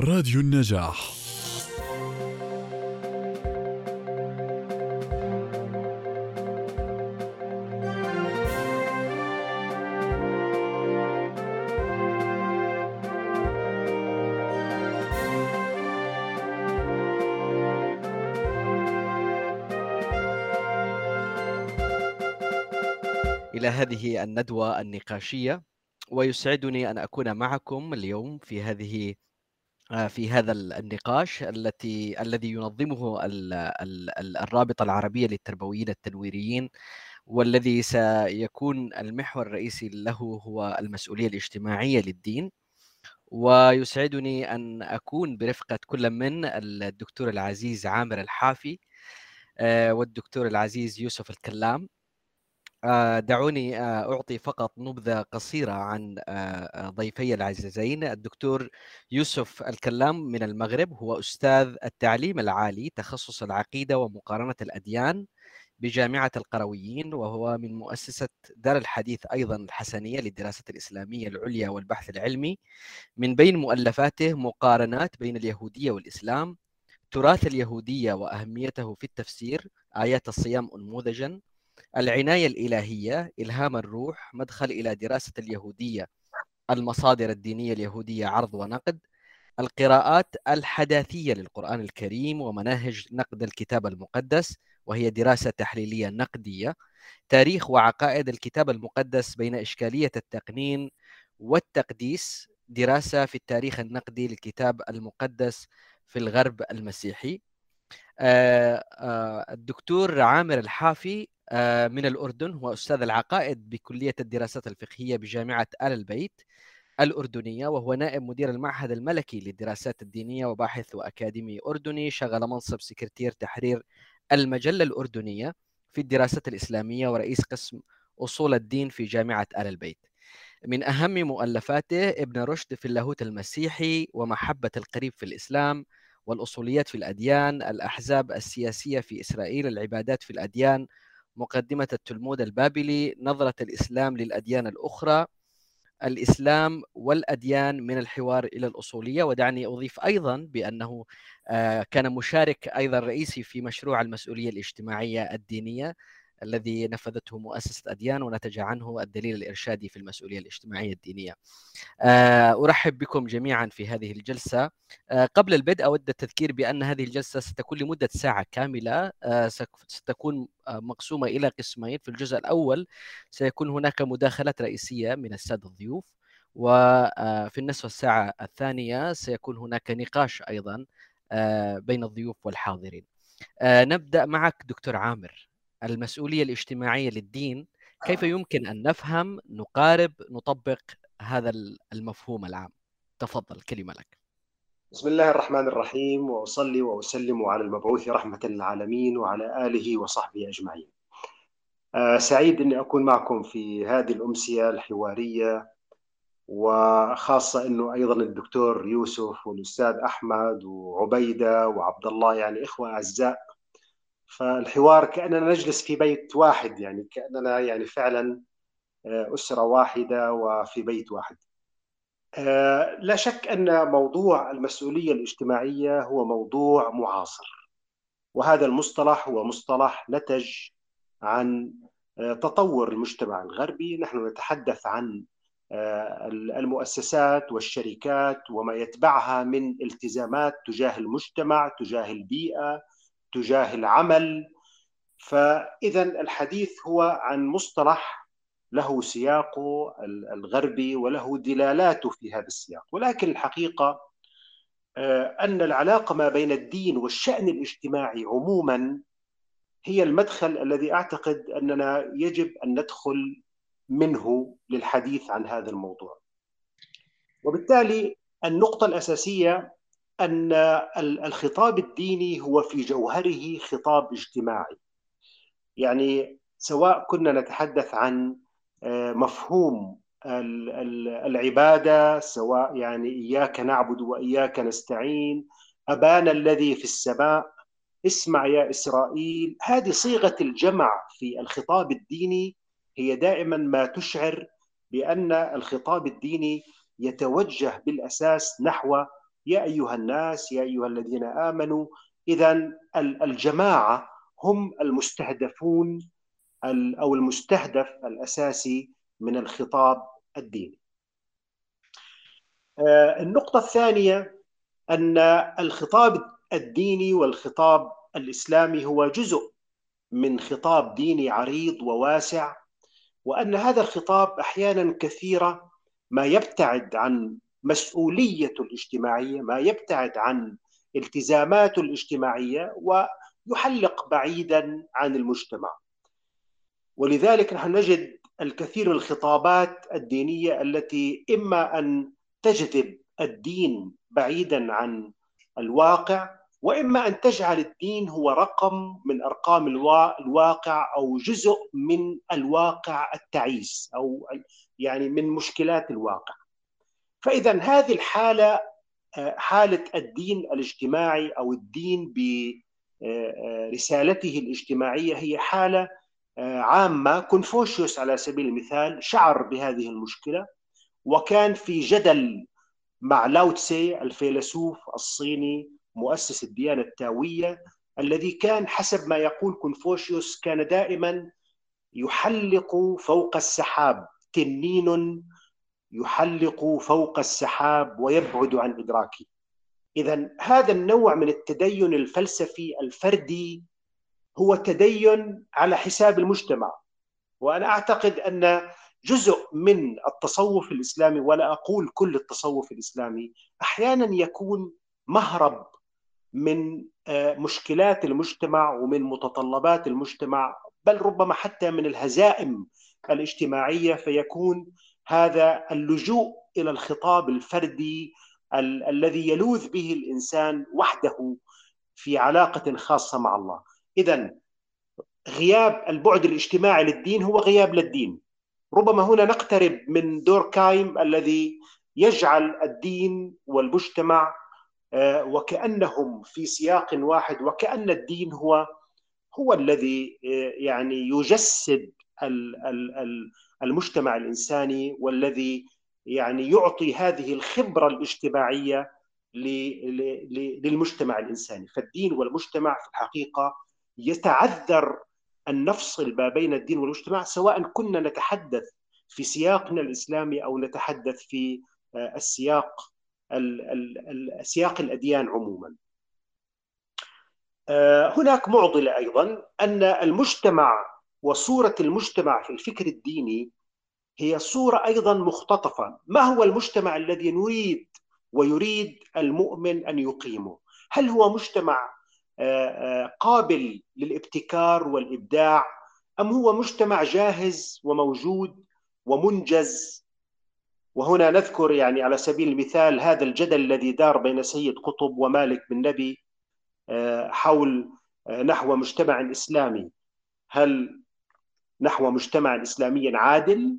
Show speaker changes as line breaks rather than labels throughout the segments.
راديو النجاح.
إلى هذه الندوة النقاشية ويسعدني أن أكون معكم اليوم في هذه في هذا النقاش التي الذي ينظمه ال- ال- ال- الرابطة العربية للتربويين التنويريين والذي سيكون المحور الرئيسي له هو المسؤولية الاجتماعية للدين. ويسعدني أن أكون برفقة كل من الدكتور العزيز عامر الحافي آه، والدكتور العزيز يوسف الكلام. آه، دعوني آه، أعطي فقط نبذة قصيرة عن آه، آه، ضيفي العزيزين. الدكتور يوسف الكلام من المغرب هو أستاذ التعليم العالي تخصص العقيدة ومقارنة الأديان بجامعة القرويين وهو من مؤسسة دار الحديث أيضا الحسنية للدراسة الإسلامية العليا والبحث العلمي. من بين مؤلفاته مقارنات بين اليهودية والإسلام تراث اليهودية وأهميته في التفسير آيات الصيام أنموذجا العناية الإلهية إلهام الروح مدخل إلى دراسة اليهودية المصادر الدينية اليهودية عرض ونقد القراءات الحداثية للقرآن الكريم ومناهج نقد الكتاب المقدس وهي دراسة تحليلية نقدية تاريخ وعقائد الكتاب المقدس بين إشكالية التقنين والتقديس دراسة في التاريخ النقدي للكتاب المقدس في الغرب المسيحي. آه، آه، الدكتور عامر الحافي من الأردن هو أستاذ العقائد بكلية الدراسات الفقهية بجامعة آل البيت الأردنية وهو نائب مدير المعهد الملكي للدراسات الدينية وباحث وأكاديمي أردني شغل منصب سكرتير تحرير المجلة الأردنية في الدراسات الإسلامية ورئيس قسم أصول الدين في جامعة آل البيت. من أهم مؤلفاته ابن رشد في اللاهوت المسيحي ومحبة القريب في الإسلام والأصوليات في الأديان الأحزاب السياسية في إسرائيل العبادات في الأديان مقدمة التلمود البابلي نظرة الإسلام للأديان الأخرى الإسلام والأديان من الحوار إلى الأصولية. ودعني أضيف أيضا بأنه آه، كان مشارك أيضا رئيسي في مشروع المسؤولية الاجتماعية الدينية الذي نفذته مؤسسة أديان ونتج عنه الدليل الإرشادي في المسؤولية الاجتماعية الدينية. آه، أرحب بكم جميعا في هذه الجلسة. آه، قبل البدء أود التذكير بأن هذه الجلسة ستكون لمدة ساعة كاملة. آه، ستكون مقسومة إلى قسمين. في الجزء الأول سيكون هناك مداخلات رئيسية من السادة الضيوف وفي النصف الساعة الثانية سيكون هناك نقاش أيضا بين الضيوف والحاضرين. نبدأ معك دكتور عامر. المسؤولية الاجتماعية للدين كيف يمكن أن نفهم نقارب نطبق هذا المفهوم العام؟ تفضل كلمة لك.
بسم الله الرحمن الرحيم وأصلي وأسلم على المبعوث رحمة للعالمين وعلى آله وصحبه أجمعين. آه، سعيد أني أكون معكم في هذه الأمسية الحوارية وخاصة أنه أيضا الدكتور يوسف والأستاذ أحمد وعبيدة وعبد الله يعني إخوة أعزاء فالحوار كأننا نجلس في بيت واحد يعني كأننا يعني فعلا آه، أسرة واحدة وفي بيت واحد. آه، لا شك أن موضوع المسؤولية الاجتماعية هو موضوع معاصر وهذا المصطلح هو مصطلح نتج عن آه، تطور المجتمع الغربي نحن نتحدث عن المؤسسات والشركات وما يتبعها من التزامات تجاه المجتمع تجاه البيئة تجاه العمل فاذا الحديث هو عن مصطلح له سياقه الغربي وله دلالاته في هذا السياق ولكن الحقيقة آه، أن العلاقة ما بين الدين والشأن الاجتماعي عموما هي المدخل الذي أعتقد أننا يجب أن ندخل منه للحديث عن هذا الموضوع. وبالتالي النقطة الأساسية أن الخطاب الديني هو في جوهره خطاب اجتماعي. يعني سواء كنا نتحدث عن مفهوم العبادة سواء يعني إياك نعبد وإياك نستعين أبانا الذي في السماء اسمع يا إسرائيل هذه صيغة الجمع في الخطاب الديني هي دائما ما تشعر بأن الخطاب الديني يتوجه بالأساس نحو يا أيها الناس يا أيها الذين آمنوا إذا الجماعة هم المستهدفون أو المستهدف الأساسي من الخطاب الديني. آه، النقطة الثانية أن الخطاب الديني والخطاب الإسلامي هو جزء من خطاب ديني عريض وواسع وأن هذا الخطاب أحيانا كثيرة ما يبتعد عن مسؤوليته الاجتماعية ما يبتعد عن التزاماته الاجتماعية ويحلق بعيدا عن المجتمع ولذلك نحن نجد الكثير من الخطابات الدينية التي إما أن تجذب الدين بعيدا عن الواقع وإما أن تجعل الدين هو رقم من أرقام الواقع أو جزء من الواقع التعيس أو يعني من مشكلات الواقع. فإذا هذه الحالة آه، حالة الدين الاجتماعي أو الدين برسالته الاجتماعية هي حالة آه، عامة. كونفوشيوس على سبيل المثال شعر بهذه المشكلة وكان في جدل مع لاوتسي الفيلسوف الصيني مؤسس الديانة التاوية الذي كان حسب ما يقول كونفوشيوس كان دائما يحلق فوق السحاب تنين يحلق فوق السحاب ويبعد عن إدراكه. إذا هذا النوع من التدين الفلسفي الفردي هو تدين على حساب المجتمع. وأنا أعتقد أن جزء من التصوف الإسلامي ولا أقول كل التصوف الإسلامي أحيانا يكون مهرب من آه، مشكلات المجتمع ومن متطلبات المجتمع بل ربما حتى من الهزائم الاجتماعية فيكون هذا اللجوء إلى الخطاب الفردي ال- الذي يلوذ به الإنسان وحده في علاقة خاصة مع الله. اذا غياب البعد الاجتماعي للدين هو غياب للدين. ربما هنا نقترب من دور كايم الذي يجعل الدين والمجتمع آه، وكأنهم في سياق واحد وكأن الدين هو هو الذي آه، يعني يجسد المجتمع الإنساني والذي يعني يعطي هذه الخبرة الاجتماعية للمجتمع الإنساني، فالدين والمجتمع في الحقيقة يتعذر ان نفصل ما بين الدين والمجتمع سواء كنا نتحدث في سياقنا الإسلامي أو نتحدث في آه، السياق سياق الأديان عموما. آه، هناك معضلة أيضا أن المجتمع وصورة المجتمع في الفكر الديني هي صورة أيضا مختطفة، ما هو المجتمع الذي نريد ويريد المؤمن أن يقيمه؟ هل هو مجتمع آه، آه، قابل للابتكار والإبداع أم هو مجتمع جاهز وموجود ومنجز؟ وهنا نذكر يعني على سبيل المثال هذا الجدل الذي دار بين سيد قطب ومالك بن نبي آه، حول نحو مجتمع إسلامي. هل نحو مجتمع إسلامي عادل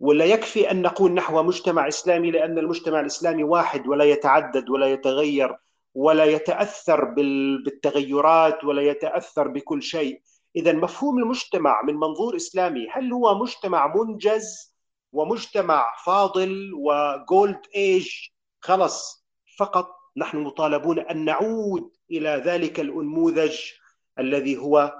ولا يكفي أن نقول نحو مجتمع إسلامي لأن المجتمع الإسلامي واحد ولا يتعدد ولا يتغير ولا يتأثر بالتغيرات ولا يتأثر بكل شيء. اذا مفهوم المجتمع من منظور إسلامي هل هو مجتمع منجز ومجتمع فاضل وجولد ايج خلص فقط نحن مطالبون أن نعود إلى ذلك الأنموذج الذي هو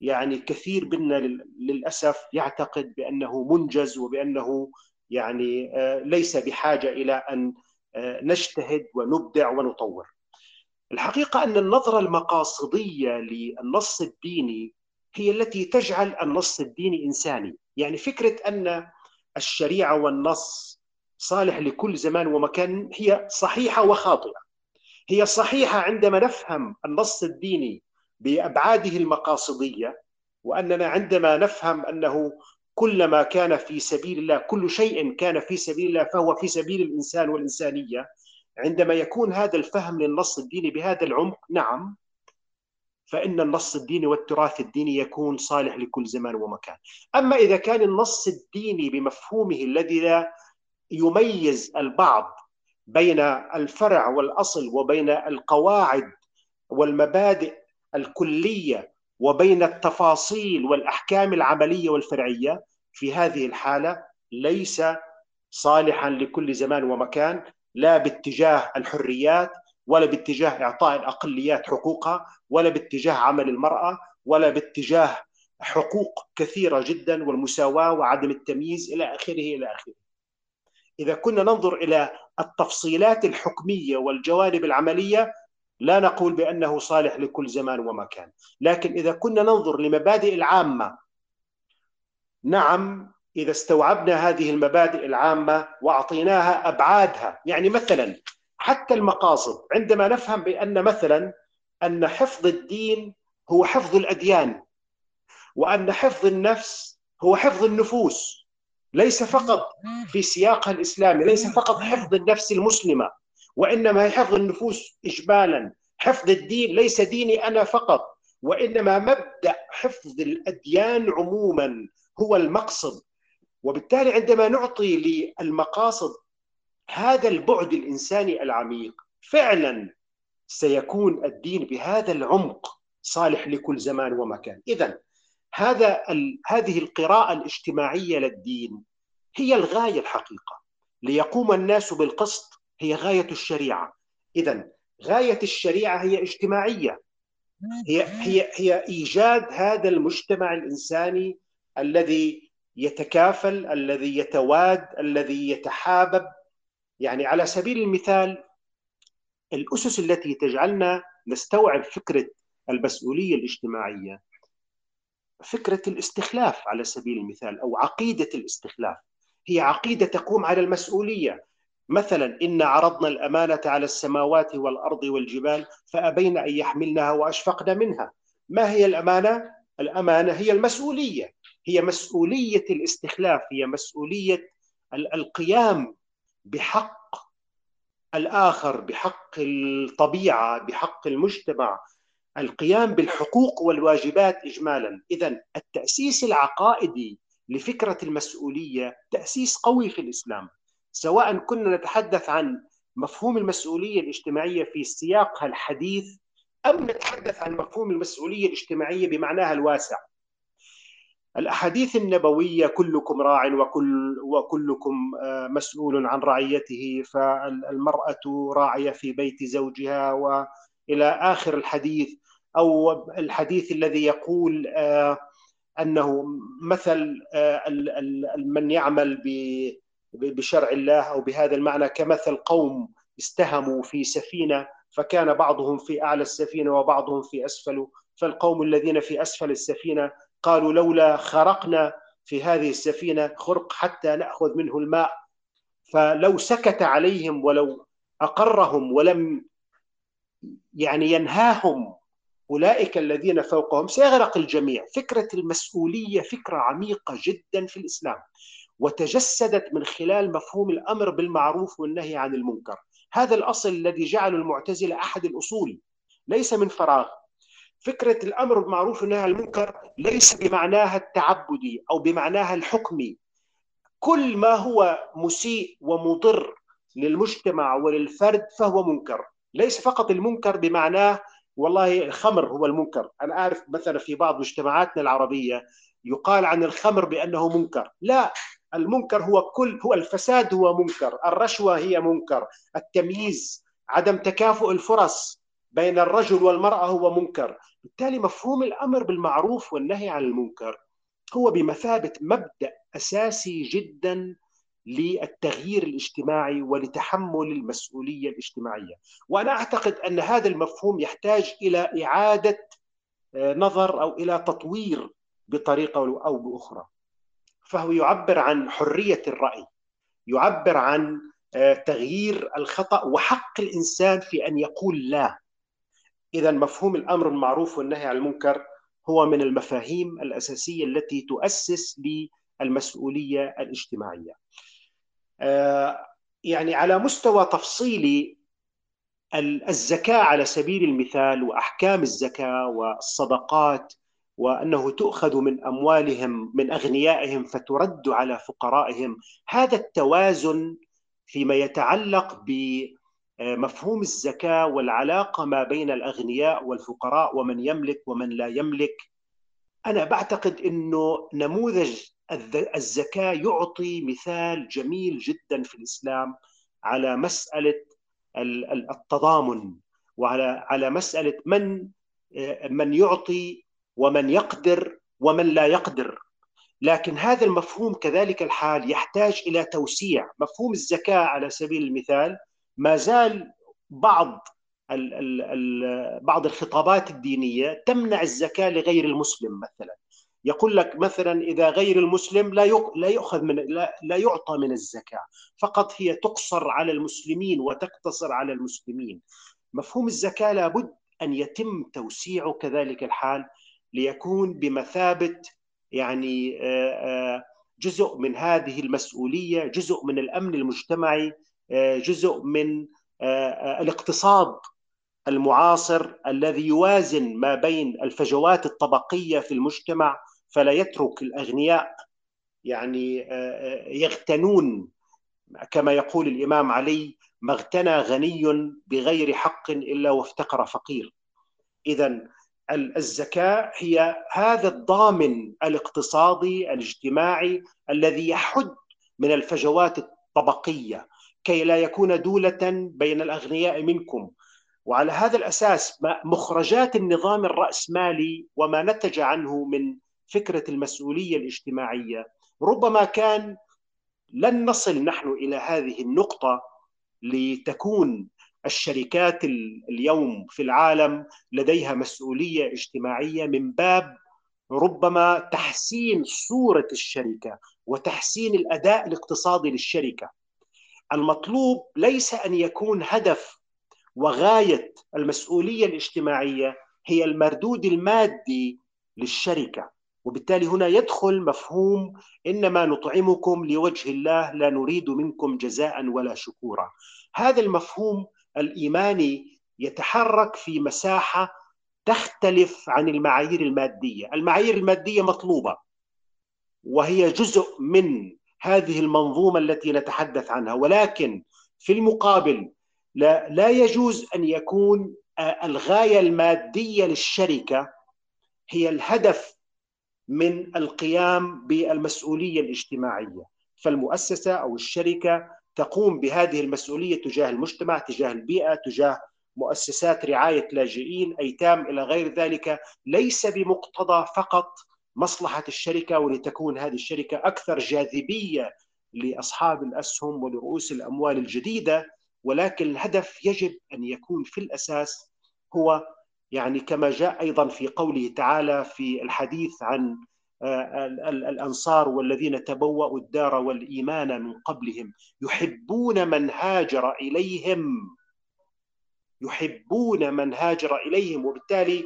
يعني كثير منا للأسف يعتقد بأنه منجز وبأنه يعني آه، ليس بحاجة إلى أن آه، نجتهد ونبدع ونطور. الحقيقة أن النظرة المقاصدية للنص الديني هي التي تجعل النص الديني إنساني، يعني فكرة أن الشريعة والنص صالح لكل زمان ومكان هي صحيحة وخاطئة. هي صحيحة عندما نفهم النص الديني بأبعاده المقاصدية وأننا عندما نفهم أنه كل ما كان في سبيل الله كل شيء كان في سبيل الله فهو في سبيل الإنسان والإنسانية عندما يكون هذا الفهم للنص الديني بهذا العمق نعم فإن النص الديني والتراث الديني يكون صالح لكل زمان ومكان. أما إذا كان النص الديني بمفهومه الذي لا يميز البعض بين الفرع والأصل وبين القواعد والمبادئ الكلية وبين التفاصيل والأحكام العملية والفرعية في هذه الحالة ليس صالحا لكل زمان ومكان لا باتجاه الحريات ولا باتجاه إعطاء الأقليات حقوقها ولا باتجاه عمل المرأة ولا باتجاه حقوق كثيرة جدا والمساواة وعدم التمييز إلى آخره إلى آخره. إذا كنا ننظر إلى التفصيلات الحكمية والجوانب العملية لا نقول بأنه صالح لكل زمان ومكان، لكن إذا كنا ننظر لمبادئ العامة نعم إذا استوعبنا هذه المبادئ العامة وأعطيناها أبعادها، يعني مثلا حتى المقاصد عندما نفهم بأن مثلا أن حفظ الدين هو حفظ الأديان وأن حفظ النفس هو حفظ النفوس ليس فقط في سياقها الاسلامي ليس فقط حفظ النفس المسلمة. وإنما هي حفظ النفوس اجمالا. حفظ الدين ليس ديني أنا فقط وإنما مبدأ حفظ الأديان عموما هو المقصد. وبالتالي عندما نعطي للمقاصد هذا البعد الإنساني العميق فعلا سيكون الدين بهذا العمق صالح لكل زمان ومكان. اذا هذا هذه القراءة الاجتماعية للدين هي الغاية الحقيقة. ليقوم الناس بالقسط هي غاية الشريعة. إذا غاية الشريعة هي اجتماعية. هي هي هي إيجاد هذا المجتمع الإنساني الذي يتكافل الذي يتواد الذي يتحابب. يعني على سبيل المثال الأسس التي تجعلنا نستوعب فكرة المسؤولية الاجتماعية فكرة الاستخلاف على سبيل المثال أو عقيدة الاستخلاف. هي عقيدة تقوم على المسؤولية. مثلا إن عرضنا الأمانة على السماوات والأرض والجبال فأبين أن يحملنها وأشفقن منها. ما هي الأمانة؟ الأمانة هي المسؤولية. هي مسؤولية الاستخلاف هي مسؤولية القيام بحق الآخر بحق الطبيعة بحق المجتمع. القيام بالحقوق والواجبات إجمالا. إذا التأسيس العقائدي لفكرة المسؤولية تأسيس قوي في الإسلام. سواء كنا نتحدث عن مفهوم المسؤولية الاجتماعية في سياقها الحديث أم نتحدث عن مفهوم المسؤولية الاجتماعية بمعناها الواسع. الأحاديث النبوية كلكم راع وكل وكلكم آه، مسؤول عن رعيته فالمرأة راعية في بيت زوجها وإلى آخر الحديث أو الحديث الذي يقول آه، أنه مثل آه، من يعمل ب بشرع الله أو بهذا المعنى كمثل قوم استهموا في سفينة فكان بعضهم في أعلى السفينة وبعضهم في أسفل فالقوم الذين في أسفل السفينة قالوا لولا خرقنا في هذه السفينة خرق حتى نأخذ منه الماء. فلو سكت عليهم ولو أقرهم ولم يعني ينهاهم أولئك الذين فوقهم سيغرق الجميع. فكرة المسؤولية فكرة عميقة جدا في الإسلام. وتجسدت من خلال مفهوم الأمر بالمعروف والنهي عن المنكر. هذا الأصل الذي جعل المعتزلة أحد الأصول ليس من فراغ. فكرة الأمر بالمعروف والنهي عن المنكر ليس بمعناها التعبدي أو بمعناها الحكمي كل ما هو مسيء ومضر للمجتمع وللفرد فهو منكر. ليس فقط المنكر بمعناه والله الخمر هو المنكر. أنا أعرف مثلا في بعض مجتمعاتنا العربية يقال عن الخمر بأنه منكر. لا المنكر هو كل هو الفساد هو منكر الرشوة هي منكر التمييز عدم تكافؤ الفرص بين الرجل والمرأة هو منكر. بالتالي مفهوم الأمر بالمعروف والنهي عن المنكر هو بمثابة مبدأ أساسي جدا للتغيير الاجتماعي ولتحمل المسؤولية الاجتماعية. وأنا أعتقد أن هذا المفهوم يحتاج إلى إعادة آه، نظر أو إلى تطوير بطريقة أو بأخرى. فهو يعبر عن حرية الرأي يعبر عن آه، تغيير الخطأ وحق الإنسان في أن يقول لا. إذا مفهوم الأمر المعروف والنهي عن المنكر هو من المفاهيم الأساسية التي تؤسس للمسؤولية الاجتماعية. آه، يعني على مستوى تفصيلي الزكاة على سبيل المثال وأحكام الزكاة والصدقات وأنه تؤخذ من أموالهم من أغنيائهم فترد على فقرائهم. هذا التوازن فيما يتعلق بمفهوم الزكاة والعلاقة ما بين الأغنياء والفقراء ومن يملك ومن لا يملك. أنا بعتقد إنه نموذج الزكاة يعطي مثال جميل جدا في الإسلام على مسألة التضامن وعلى على مسألة من من يعطي ومن يقدر ومن لا يقدر. لكن هذا المفهوم كذلك الحال يحتاج إلى توسيع. مفهوم الزكاة على سبيل المثال ما زال بعض ال ال ال بعض الخطابات الدينية تمنع الزكاة لغير المسلم مثلا. يقول لك مثلا إذا غير المسلم لا لا يؤخذ من لا, لا يعطى من الزكاة. فقط هي تقصر على المسلمين وتقتصر على المسلمين. مفهوم الزكاة لابد أن يتم توسيعه كذلك الحال ليكون بمثابة يعني جزء من هذه المسؤولية جزء من الأمن المجتمعي جزء من الاقتصاد المعاصر الذي يوازن ما بين الفجوات الطبقية في المجتمع فلا يترك الأغنياء يعني يغتنون. كما يقول الإمام علي ما اغتنى غني بغير حق إلا وافتقر فقير. اذا الزكاة هي هذا الضامن الاقتصادي الاجتماعي الذي يحد من الفجوات الطبقية كي لا يكون دولة بين الأغنياء منكم. وعلى هذا الأساس مخرجات النظام الرأسمالي وما نتج عنه من فكرة المسؤولية الاجتماعية ربما كان لن نصل نحن إلى هذه النقطة لتكون الشركات اليوم في العالم لديها مسؤولية اجتماعية من باب ربما تحسين صورة الشركة وتحسين الأداء الاقتصادي للشركة. المطلوب ليس أن يكون هدف وغاية المسؤولية الاجتماعية هي المردود المادي للشركة وبالتالي هنا يدخل مفهوم إنما نطعمكم لوجه الله لا نريد منكم جزاء ولا شكورا هذا المفهوم الايماني يتحرك في مساحة تختلف عن المعايير المادية. المعايير المادية مطلوبة وهي جزء من هذه المنظومة التي نتحدث عنها. ولكن في المقابل لا لا يجوز أن يكون الغاية المادية للشركة هي الهدف من القيام بالمسؤولية الاجتماعية. فالمؤسسة أو الشركة تقوم بهذه المسؤولية تجاه المجتمع تجاه البيئة تجاه مؤسسات رعاية لاجئين أيتام إلى غير ذلك. ليس بمقتضى فقط مصلحة الشركة ولتكون هذه الشركة أكثر جاذبية لأصحاب الأسهم ولرؤوس الأموال الجديدة. ولكن الهدف يجب أن يكون في الأساس هو يعني كما جاء أيضا في قوله تعالى في الحديث عن الأنصار والذين تبوأوا الدار والإيمان من قبلهم يحبون من هاجر إليهم يحبون من هاجر إليهم وبالتالي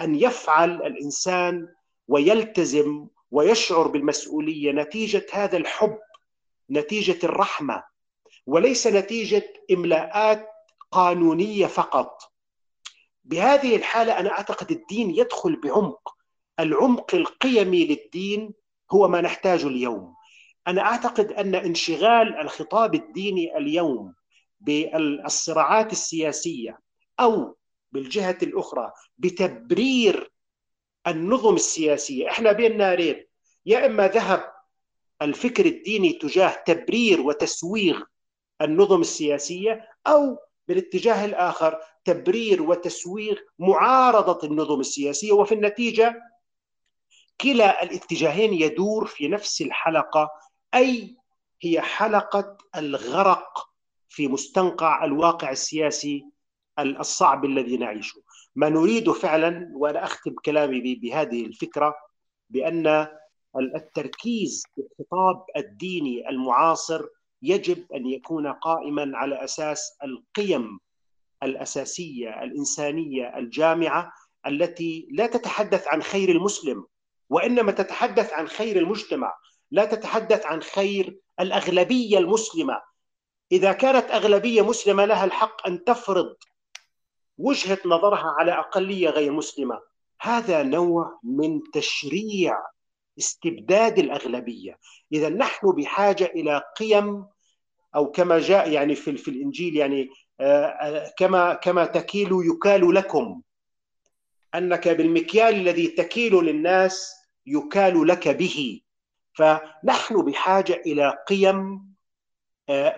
أن يفعل الإنسان ويلتزم ويشعر بالمسؤولية نتيجة هذا الحب نتيجة الرحمة وليس نتيجة إملاءات قانونية فقط. بهذه الحالة أنا أعتقد الدين يدخل بعمق. العمق القيمي للدين هو ما نحتاجه اليوم. أنا أعتقد أن انشغال الخطاب الديني اليوم بالصراعات السياسية أو بالجهة الأخرى بتبرير النظم السياسية إحنا بين نارين يا إما ذهب الفكر الديني تجاه تبرير وتسويغ النظم السياسية أو بالاتجاه الآخر تبرير وتسويغ معارضة النظم السياسية. وفي النتيجة كلا الاتجاهين يدور في نفس الحلقة أي هي حلقة الغرق في مستنقع الواقع السياسي الصعب الذي نعيشه. ما نريد فعلا وأنا أختم كلامي بهذه الفكرة بأن التركيز في الخطاب الديني المعاصر يجب أن يكون قائما على أساس القيم الأساسية الإنسانية الجامعة التي لا تتحدث عن خير المسلم. وإنما تتحدث عن خير المجتمع لا تتحدث عن خير الأغلبية المسلمة. إذا كانت أغلبية مسلمة لها الحق أن تفرض وجهة نظرها على أقلية غير مسلمة. هذا نوع من تشريع استبداد الأغلبية. إذا نحن بحاجة إلى قيم أو كما جاء يعني في في الإنجيل يعني آه، آه، كما كما تكيل يكال لكم. أنك بالمكيال الذي تكيل للناس يكال لك به. فنحن بحاجة إلى قيم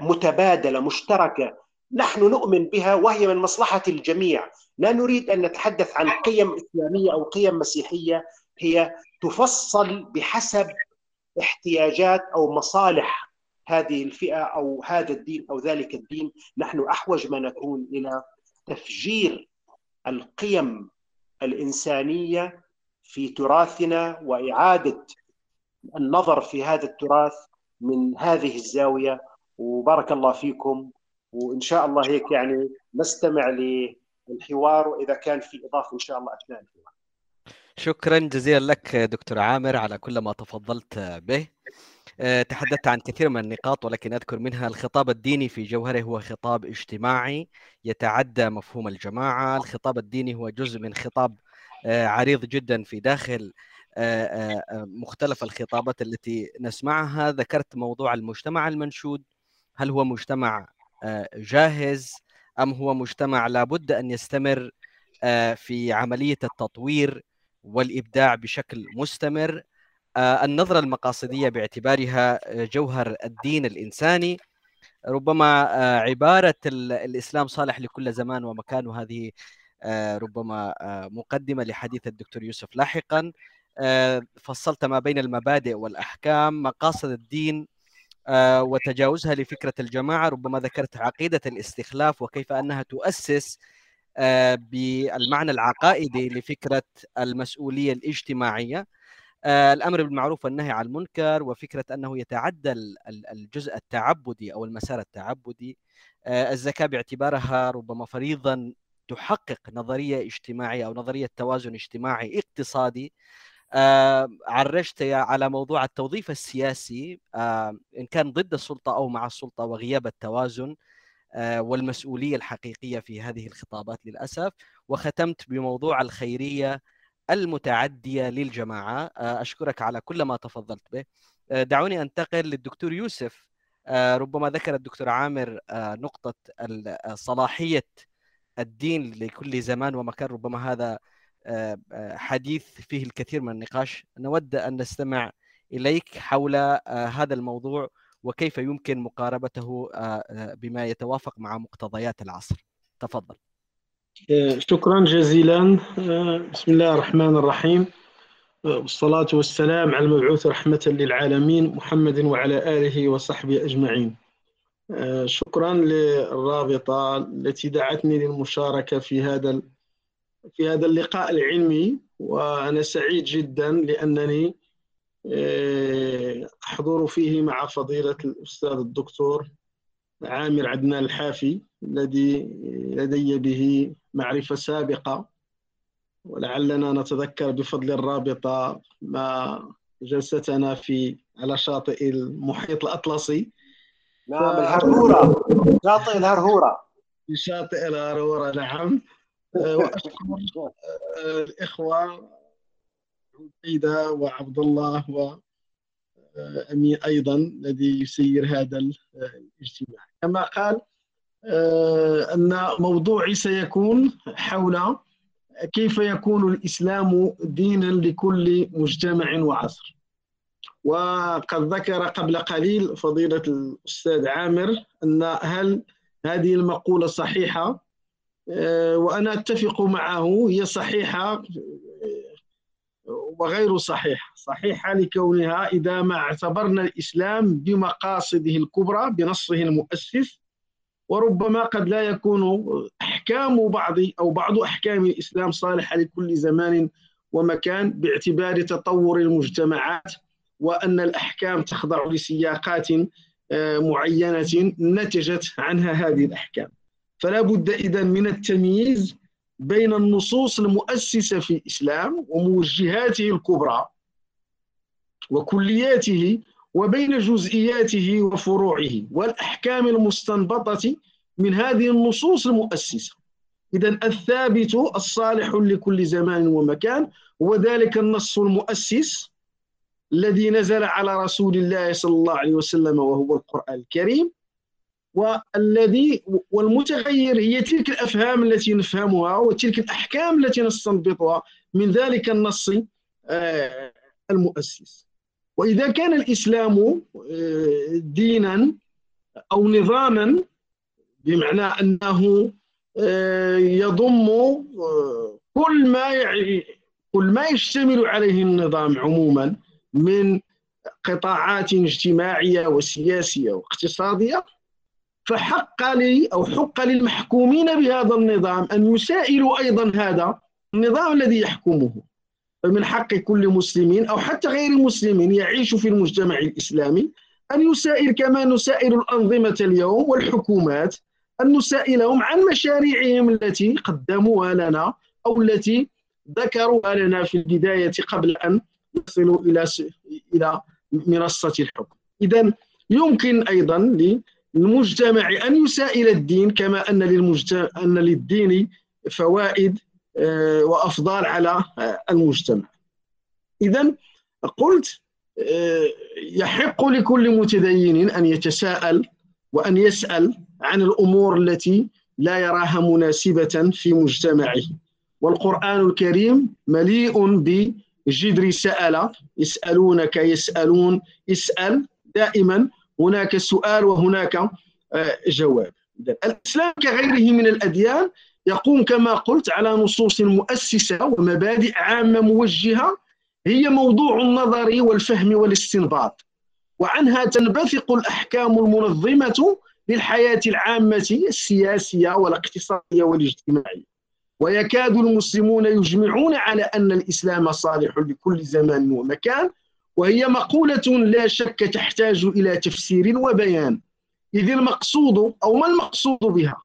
متبادلة مشتركة. نحن نؤمن بها وهي من مصلحة الجميع. لا نريد أن نتحدث عن قيم إسلامية أو قيم مسيحية. هي تفصل بحسب احتياجات أو مصالح هذه الفئة أو هذا الدين أو ذلك الدين. نحن أحوج ما نكون إلى تفجير القيم الإنسانية في تراثنا وإعادة النظر في هذا التراث من هذه الزاوية وبارك الله فيكم وإن شاء الله هيك يعني نستمع للحوار وإذا كان في إضافة إن شاء الله أثناء الحوار.
شكرا جزيلا لك دكتور عامر على كل ما تفضلت به. آه، تحدثت عن كثير من النقاط ولكن أذكر منها الخطاب الديني في جوهره هو خطاب اجتماعي يتعدى مفهوم الجماعة، الخطاب الديني هو جزء من خطاب عريض جدا في داخل آه، مختلف الخطابات التي نسمعها، ذكرت موضوع المجتمع المنشود، هل هو مجتمع جاهز أم هو مجتمع لابد أن يستمر في عملية التطوير والإبداع بشكل مستمر؟ آه، النظرة المقاصدية باعتبارها آه، جوهر الدين الإنساني. ربما آه، عبارة الإسلام صالح لكل زمان ومكان وهذه ربما مقدمة لحديث الدكتور يوسف لاحقا. فصلت ما بين المبادئ والأحكام مقاصد الدين وتجاوزها لفكرة الجماعة. ربما ذكرت عقيدة الاستخلاف وكيف أنها تؤسس بالمعنى العقائدي لفكرة المسؤولية الاجتماعية. آه، الأمر بالمعروف والنهي عن المنكر وفكرة أنه يتعدى الجزء التعبدي أو المسار التعبدي. آه، الزكاة باعتبارها ربما فريضا تحقق نظرية اجتماعية أو نظرية توازن اجتماعي اقتصادي آه، عرجت على موضوع التوظيف السياسي إن كان ضد السلطة أو مع السلطة وغياب التوازن والمسؤولية الحقيقية في هذه الخطابات للأسف. وختمت بموضوع الخيرية المتعدية للجماعة آه، أشكرك على كل ما تفضلت به. آه، دعوني أنتقل للدكتور يوسف آه، ربما ذكر الدكتور عامر نقطة صلاحية الدين لكل زمان ومكان ربما هذا حديث فيه الكثير من النقاش. نود أن نستمع إليك حول هذا الموضوع وكيف يمكن مقاربته بما يتوافق مع مقتضيات العصر. تفضل.
شكرا جزيلا. بسم الله الرحمن الرحيم. والصلاة والسلام على المبعوث رحمة للعالمين محمد وعلى آله وصحبه أجمعين. شكرا للرابطة التي دعتني للمشاركة في هذا في هذا اللقاء العلمي وأنا سعيد جدا لأنني أحضر فيه مع فضيلة الأستاذ الدكتور عامر عدنان الحافي الذي لدي به معرفة سابقة. ولعلنا نتذكر بفضل الرابطة ما جلستنا في على شاطئ المحيط الأطلسي.
نعم. الهرهورة. شاطئ الهرهورة.
في شاطئ الهرهورة نعم. وأشكر الإخوة عبيدة وعبد الله و أمين أيضا الذي يسير هذا الاجتماع. كما قال آه، أن موضوعي سيكون حول كيف يكون الإسلام دينا لكل مجتمع وعصر. وقد ذكر قبل قليل فضيلة الأستاذ عامر أن هل هذه المقولة صحيحة؟ آه، وأنا أتفق معه هي صحيحة وغير صحيحة. صحيحة لكونها إذا ما اعتبرنا الإسلام بمقاصده الكبرى بنصه المؤسس وربما قد لا يكون أحكام بعض أو بعض أحكام الإسلام صالحة لكل زمان ومكان باعتبار تطور المجتمعات وأن الأحكام تخضع لسياقات آه، معينة نتجت عنها هذه الأحكام. فلا بد إذا من التمييز بين النصوص المؤسسة في الإسلام وموجهاته الكبرى وكلياته وبين جزئياته وفروعه والأحكام المستنبطة من هذه النصوص المؤسسة. إذا الثابت الصالح لكل زمان ومكان هو ذلك النص المؤسس الذي نزل على رسول الله صلى الله عليه وسلم وهو القرآن الكريم والذي والمتغير هي تلك الأفهام التي نفهمها وتلك الأحكام التي نستنبطها من ذلك النص آه، المؤسس. وإذا كان الإسلام آه، دينا أو نظاما بمعنى أنه آه، يضم كل ما كل ما يشتمل عليه النظام عموما من قطاعات اجتماعية وسياسية واقتصادية فحق لي أو حق للمحكومين بهذا النظام أن يسائلوا أيضا هذا النظام الذي يحكمه. فمن حق كل مسلم أو حتى غير مسلم يعيش في المجتمع الإسلامي أن يسائل كما نسائل الأنظمة اليوم والحكومات أن نسائلهم عن مشاريعهم التي قدموها لنا أو التي ذكروها لنا في البداية قبل أن يصلوا إلى إلى منصة الحكم. إذا يمكن أيضا للمجتمع أن يسائل الدين كما أن للمجتمع أن للدين فوائد آه، وأفضال على آه، المجتمع. إذا قلت آه، يحق لكل متدين أن يتساءل وأن يسأل عن الأمور التي لا يراها مناسبة في مجتمعه. والقرآن الكريم مليء بجدر سأل يسألونك يسألون اسأل دائما هناك سؤال وهناك آه، جواب. الإسلام كغيره من الأديان يقوم كما قلت على نصوص مؤسسة ومبادئ عامة موجهة هي موضوع النظر والفهم والاستنباط. وعنها تنبثق الأحكام المنظمة للحياة العامة السياسية والاقتصادية والاجتماعية. ويكاد المسلمون يجمعون على أن الإسلام صالح لكل زمان ومكان وهي مقولة لا شك تحتاج إلى تفسير وبيان. إذ المقصود أو ما المقصود بها؟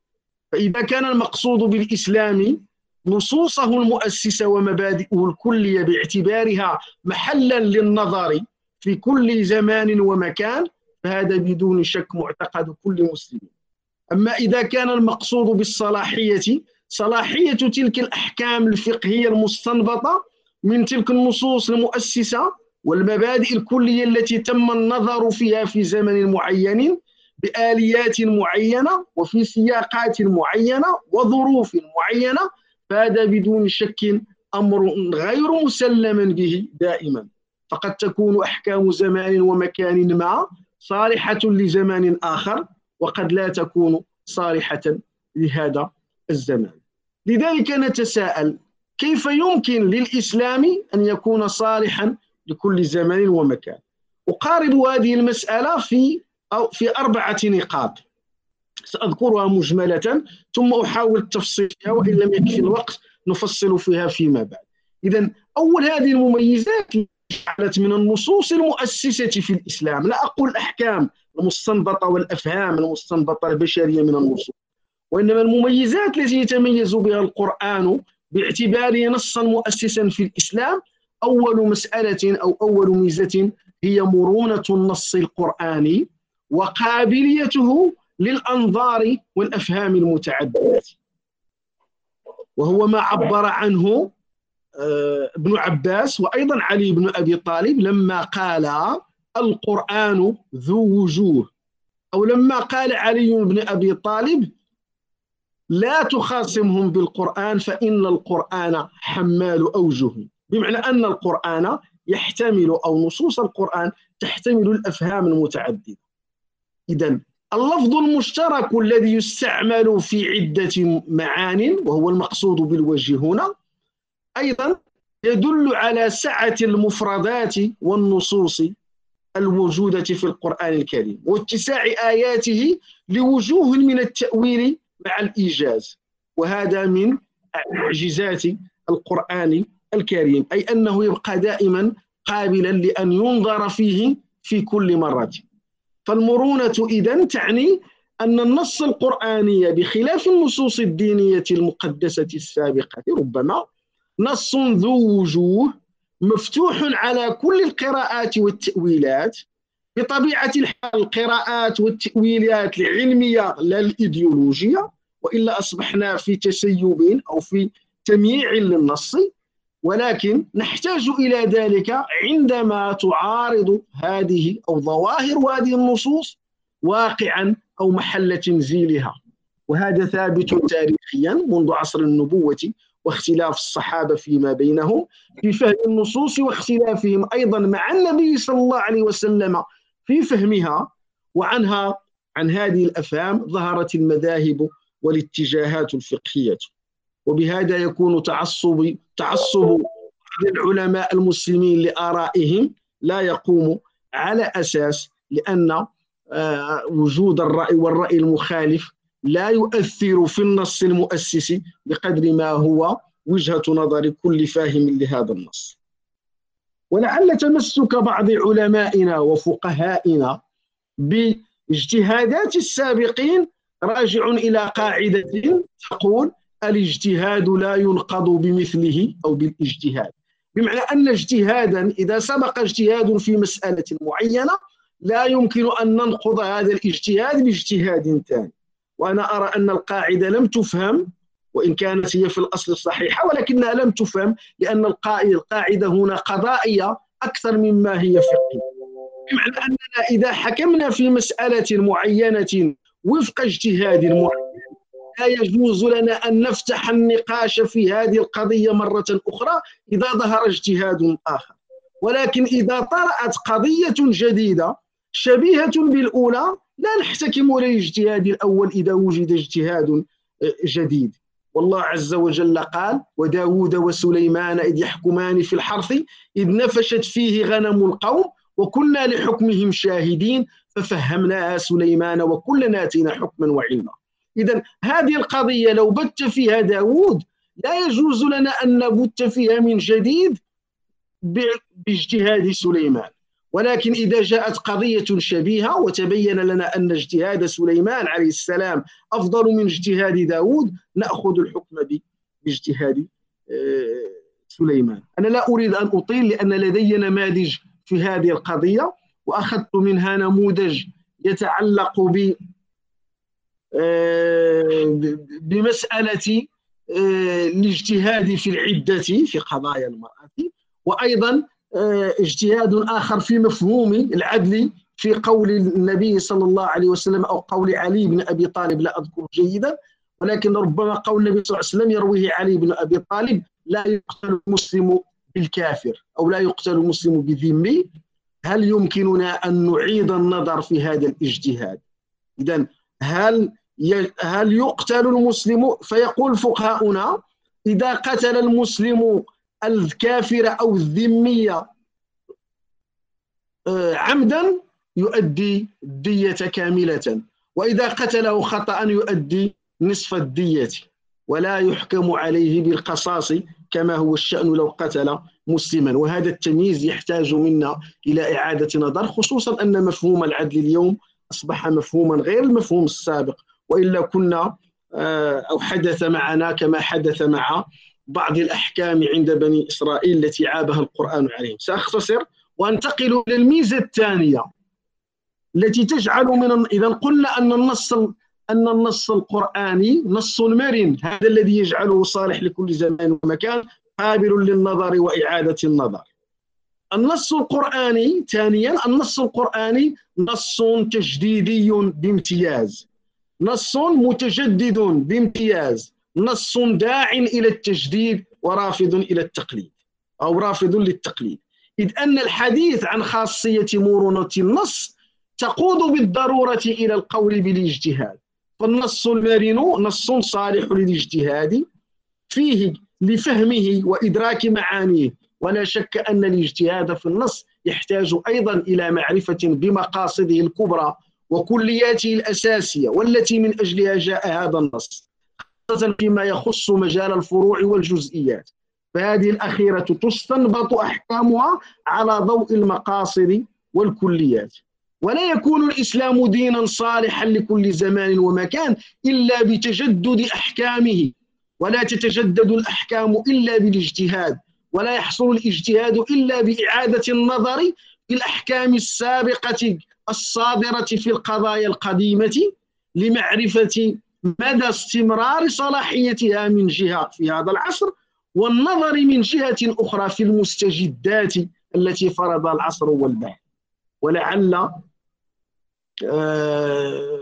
فإذا كان المقصود بالإسلام نصوصه المؤسسة ومبادئه الكلية باعتبارها محلا للنظر في كل زمان ومكان فهذا بدون شك معتقد كل مسلم. أما إذا كان المقصود بالصلاحية صلاحية تلك الأحكام الفقهية المستنبطة من تلك النصوص المؤسسة والمبادئ الكلية التي تم النظر فيها في زمن معين بآليات معينة وفي سياقات معينة وظروف معينة فهذا بدون شك أمر غير مسلم به دائما. فقد تكون أحكام زمان ومكان ما صالحة لزمان آخر وقد لا تكون صالحة لهذا الزمان. لذلك نتساءل كيف يمكن للإسلام أن يكون صالحا لكل زمان ومكان؟ أقارب هذه المسألة في أو في أربعة نقاط. سأذكرها مجملة ثم أحاول التفصيل فيها وإن لم يكفي الوقت نفصل فيها فيما بعد. إذا أول هذه المميزات جعلت من النصوص المؤسسة في الإسلام. لا أقول الأحكام المستنبطة والأفهام المستنبطة البشرية من النصوص. وإنما المميزات التي يتميز بها القرآن باعتباره نصا مؤسسا في الإسلام أول مسألة أو أول ميزة هي مرونة النص القرآني وقابليته للأنظار والأفهام المتعددة. وهو ما عبر عنه آه، ابن عباس وأيضا علي بن أبي طالب لما قال القرآن ذو وجوه. أو لما قال علي بن أبي طالب لا تخاصمهم بالقرآن فإن القرآن حمال أوجه. بمعنى أن القرآن يحتمل أو نصوص القرآن تحتمل الأفهام المتعددة. إذا اللفظ المشترك الذي يستعمل في عدة معان وهو المقصود بالوجه هنا أيضا يدل على سعة المفردات والنصوص الموجودة في القرآن الكريم واتساع آياته لوجوه من التأويل مع الإيجاز. وهذا من معجزات القرآن الكريم أي أنه يبقى دائما قابلا لأن ينظر فيه في كل مرة. فالمرونة إذن تعني أن النص القرآني بخلاف النصوص الدينية المقدسة السابقة ربما نص ذو وجوه مفتوح على كل القراءات والتأويلات بطبيعة الحال القراءات والتأويلات العلمية لا الإيديولوجية وإلا أصبحنا في تسيب أو في تمييع للنص. ولكن نحتاج إلى ذلك عندما تعارض هذه أو ظواهر هذه النصوص واقعا أو محل تنزيلها. وهذا ثابت تاريخيا منذ عصر النبوة واختلاف الصحابة فيما بينهم في فهم النصوص واختلافهم أيضا مع النبي صلى الله عليه وسلم في فهمها وعنها عن هذه الأفهام ظهرت المذاهب والاتجاهات الفقهية. وبهذا يكون تعصب تعصب العلماء المسلمين لآرائهم لا يقوم على أساس لأن آه، وجود الرأي والرأي المخالف لا يؤثر في النص المؤسس بقدر ما هو وجهة نظر كل فاهم لهذا النص. ولعل تمسك بعض علمائنا وفقهائنا باجتهادات السابقين راجع إلى قاعدة تقول الاجتهاد لا ينقض بمثله أو بالاجتهاد. بمعنى أن اجتهادا إذا سبق اجتهاد في مسألة معينة لا يمكن أن ننقض هذا الاجتهاد باجتهاد ثاني وأنا أرى أن القاعدة لم تفهم وإن كانت هي في الأصل صحيحه ولكنها لم تفهم لأن القاعدة هنا قضائية أكثر مما هي فقهية. بمعنى أننا إذا حكمنا في مسألة معينة وفق اجتهاد معين لا يجوز لنا أن نفتح النقاش في هذه القضية مرة أخرى إذا ظهر اجتهاد آخر. ولكن إذا طرأت قضية جديدة شبيهة بالأولى لا نحتكم للاجتهاد الأول إذا وجد اجتهاد جديد. والله عز وجل قال وداود وسليمان إذ يحكمان في الحرث إذ نفشت فيه غنم القوم وكنا لحكمهم شاهدين ففهمناها سليمان وكلنا آتينا حكما وعلما. إذا هذه القضية لو بت فيها داود لا يجوز لنا أن نبت فيها من جديد باجتهاد سليمان. ولكن إذا جاءت قضية شبيهة وتبين لنا أن اجتهاد سليمان عليه السلام أفضل من اجتهاد داود نأخذ الحكم باجتهاد آه، سليمان. أنا لا أريد أن أطيل لأن لدي نماذج في هذه القضية وأخذت منها نموذج يتعلق ب آه، بمسألة آه، الاجتهاد في العدة في قضايا المرأة وأيضا اجتهاد آخر في مفهوم العدل في قول النبي صلى الله عليه وسلم أو قول علي بن أبي طالب لا أذكر جيدا ولكن ربما قول النبي صلى الله عليه وسلم يرويه علي بن أبي طالب لا يقتل المسلم بالكافر أو لا يقتل المسلم بذمي هل يمكننا أن نعيد النظر في هذا الاجتهاد؟ إذا هل هل يقتل المسلم؟ فيقول فقهاؤنا إذا قتل المسلم الكافرة أو الذمية آه، عمدا يؤدي الدية كاملة وإذا قتله خطأ يؤدي نصف الدية ولا يحكم عليه بالقصاص كما هو الشأن لو قتل مسلما. وهذا التمييز يحتاج منا إلى إعادة نظر خصوصا أن مفهوم العدل اليوم أصبح مفهوما غير المفهوم السابق. وإلا كنا آه، أو حدث معنا كما حدث مع بعض الأحكام عند بني إسرائيل التي عابها القرآن عليهم. سأختصر. وأنتقل إلى الميزة الثانية التي تجعل من إذا قلنا أن النص أن النص القرآني نص مرن. هذا الذي يجعله صالح لكل زمان ومكان قابل للنظر وإعادة النظر. النص القرآني ثانيا النص القرآني نص تجديدي بامتياز. نص متجدد بامتياز. نص داع إلى التجديد ورافض إلى التقليد أو رافض للتقليد. إذ أن الحديث عن خاصية مرونة النص تقود بالضرورة إلى القول بالاجتهاد. فالنص المرن نص صالح للاجتهاد فيه لفهمه وإدراك معانيه. ولا شك أن الاجتهاد في النص يحتاج أيضا إلى معرفة بمقاصده الكبرى وكلياته الأساسية والتي من أجلها جاء هذا النص. فيما يخص مجال الفروع والجزئيات. فهذه الأخيرة تستنبط أحكامها على ضوء المقاصد والكليات. ولا يكون الإسلام دينا صالحا لكل زمان ومكان إلا بتجدد أحكامه. ولا تتجدد الأحكام إلا بالاجتهاد. ولا يحصل الاجتهاد إلا بإعادة النظر في الأحكام السابقة الصادرة في القضايا القديمة لمعرفة مدى استمرار صلاحيتها من جهة في هذا العصر والنظر من جهة أخرى في المستجدات التي فرض العصر والبحث ولعل آه،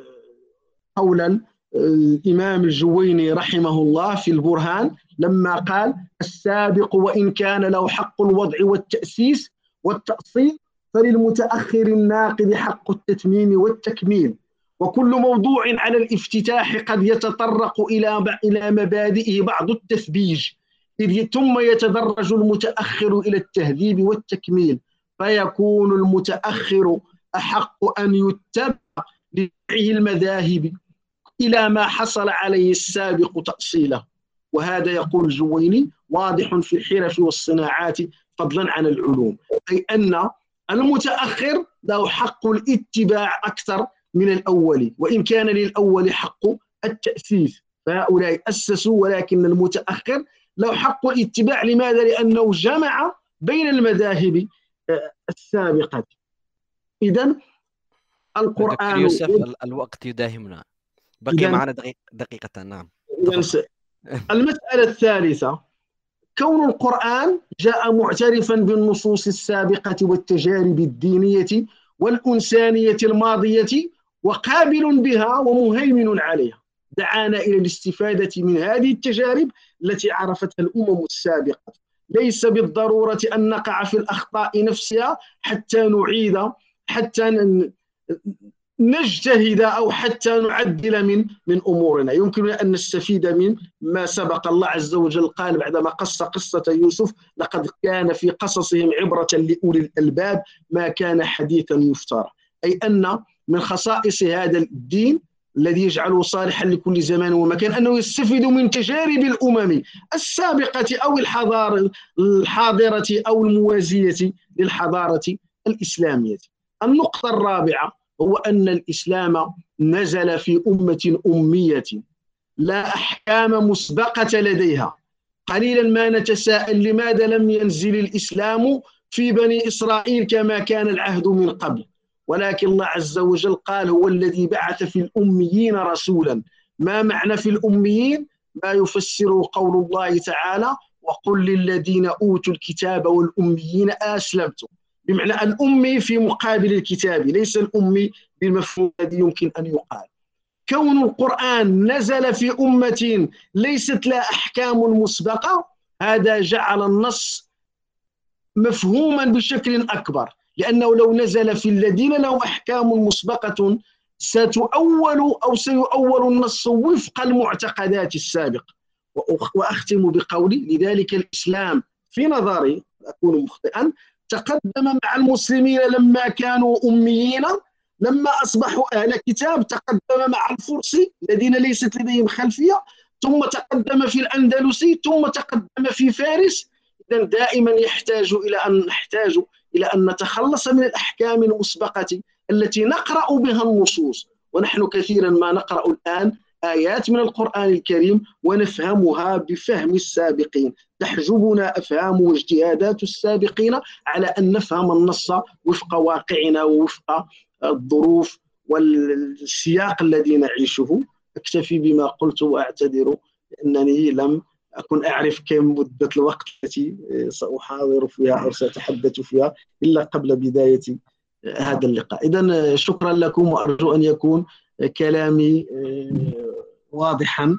قولا الإمام الجويني رحمه الله في البرهان لما قال السابق وإن كان له حق الوضع والتأسيس والتأصيل فللمتأخر الناقد حق التتميم والتكميل. وكل موضوع على الافتتاح قد يتطرق إلى إلى مبادئه بعض التثبيج ثم يتدرج المتأخر إلى التهذيب والتكميل فيكون المتأخر أحق أن يتبع لبيعه المذاهب إلى ما حصل عليه السابق تأصيله. وهذا يقول الجويني واضح في الحرف والصناعات فضلا عن العلوم أي أن المتأخر له حق الاتباع أكثر من الأول وإن كان للأول حق التأسيس فهؤلاء أسسوا ولكن المتأخر له حق الاتباع. لماذا؟ لأنه جمع بين المذاهب آه، السابقة. إذا
القرآن يوسف الوقت يداهمنا. بقي معنا دقيقة دقيقة. نعم
المسألة الثالثة كون القرآن جاء معترفا بالنصوص السابقة والتجارب الدينية والإنسانية الماضية وقابل بها ومهيمن عليها. دعانا إلى الاستفادة من هذه التجارب التي عرفتها الأمم السابقة. ليس بالضرورة أن نقع في الأخطاء نفسها حتى نعيد حتى نجتهد أو حتى نعدل من من أمورنا. يمكننا أن نستفيد من ما سبق. الله عز وجل قال بعدما قص قصة يوسف لقد كان في قصصهم عبرة لأولي الألباب ما كان حديثا يفترى. أي أن من خصائص هذا الدين الذي يجعله صالحا لكل زمان ومكان أنه يستفيد من تجارب الأمم السابقة أو الحضاره الحاضرة أو الموازية للحضارة الإسلامية. النقطة الرابعة هو أن الإسلام نزل في أمة أمية لا أحكام مسبقة لديها قليلا ما نتساءل لماذا لم ينزل الإسلام في بني إسرائيل كما كان العهد من قبل ولكن الله عز وجل قال هو الذي بعث في الأميين رسولا. ما معنى في الأميين؟ ما يفسر قول الله تعالى وقل للذين أوتوا الكتاب والأميين أسلمتم. بمعنى الأمي في مقابل الكتاب ليس الأمي بالمفهوم الذي يمكن أن يقال. كون القرآن نزل في أمة ليست لها أحكام مسبقة هذا جعل النص مفهوما بشكل أكبر. لأنه لو نزل في الذين لهم أحكام مسبقة ستؤول أو سيؤول النص وفق المعتقدات السابقة وأختم بقولي لذلك الإسلام في نظري أكون مخطئا تقدم مع المسلمين لما كانوا أميين لما أصبحوا أهل كتاب تقدم مع الفرس الذين ليست لديهم خلفية ثم تقدم في الأندلسي ثم تقدم في فارس. إذا دائما يحتاج إلى أن نحتاج إلى أن نتخلص من الأحكام المسبقة التي نقرأ بها النصوص. ونحن كثيرا ما نقرأ الآن آيات من القرآن الكريم ونفهمها بفهم السابقين. تحجبنا أفهام واجتهادات السابقين على أن نفهم النص وفق واقعنا ووفق الظروف والسياق الذي نعيشه. أكتفي بما قلت وأعتذر لأنني لم أكن أعرف كم مدة الوقت التي سأحاضر فيها أو سأتحدث فيها إلا قبل بداية هذا اللقاء. إذا شكرا لكم وأرجو أن يكون كلامي واضحا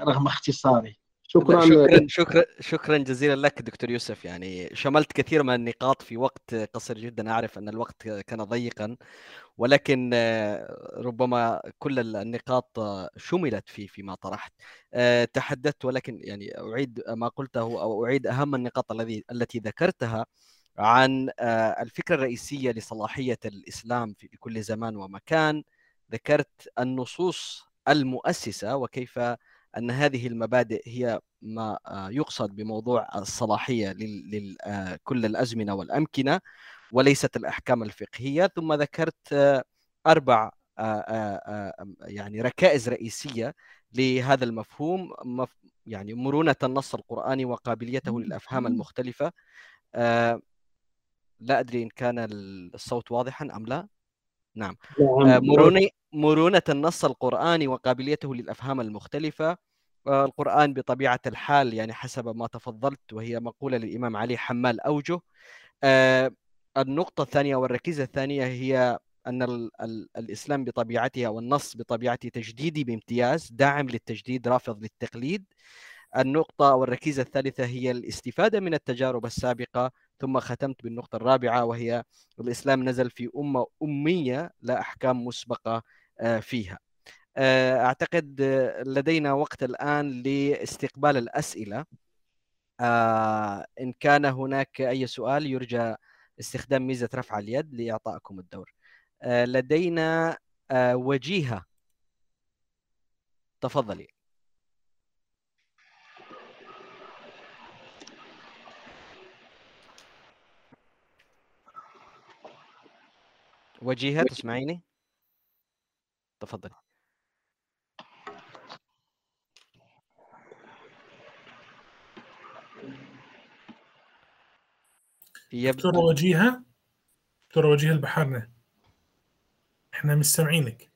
رغم اختصاري.
شكرا. شكرا شكرا جزيلا لك دكتور يوسف. يعني شملت كثير من النقاط في وقت قصير جدا. أعرف أن الوقت كان ضيقا ولكن ربما كل النقاط شملت في فيما طرحت. تحدثت ولكن يعني أعيد ما قلته أو أعيد أهم النقاط الذي التي ذكرتها عن الفكرة الرئيسية لصلاحية الإسلام في كل زمان ومكان. ذكرت النصوص المؤسسة وكيف أن هذه المبادئ هي ما آه، يقصد بموضوع الصلاحية لكل آه، الأزمنة والأمكنة وليست الأحكام الفقهية. ثم ذكرت آه، أربع يعني ركائز رئيسية لهذا المفهوم يعني مرونة النص القراني وقابليته للأفهام المختلفة. لا أدري إن كان الصوت واضحا أم لا. نعم, نعم. مرونه مرونة النص القرآني وقابليته للأفهام المختلفة. القرآن بطبيعة الحال يعني حسب ما تفضلت وهي مقولة للإمام علي حمال أوجه. آه، النقطة الثانية والركيزة الثانية هي أن ال ال الإسلام بطبيعته أو النص بطبيعته تجديدي بامتياز داعم للتجديد رافض للتقليد. النقطة والركيزة الثالثة هي الاستفادة من التجارب السابقة ثم ختمت بالنقطة الرابعة وهي الإسلام نزل في أمة أمية لا أحكام مسبقة فيها. أعتقد لدينا وقت الآن لاستقبال الأسئلة. إن كان هناك أي سؤال يرجى استخدام ميزة رفع اليد لإعطائكم الدور. لدينا وجيهة. تفضلي. وجيهة تسمعيني؟ تفضل
دكتورة وجيهة دكتورة وجيهة البحرنا إحنا مستمعينك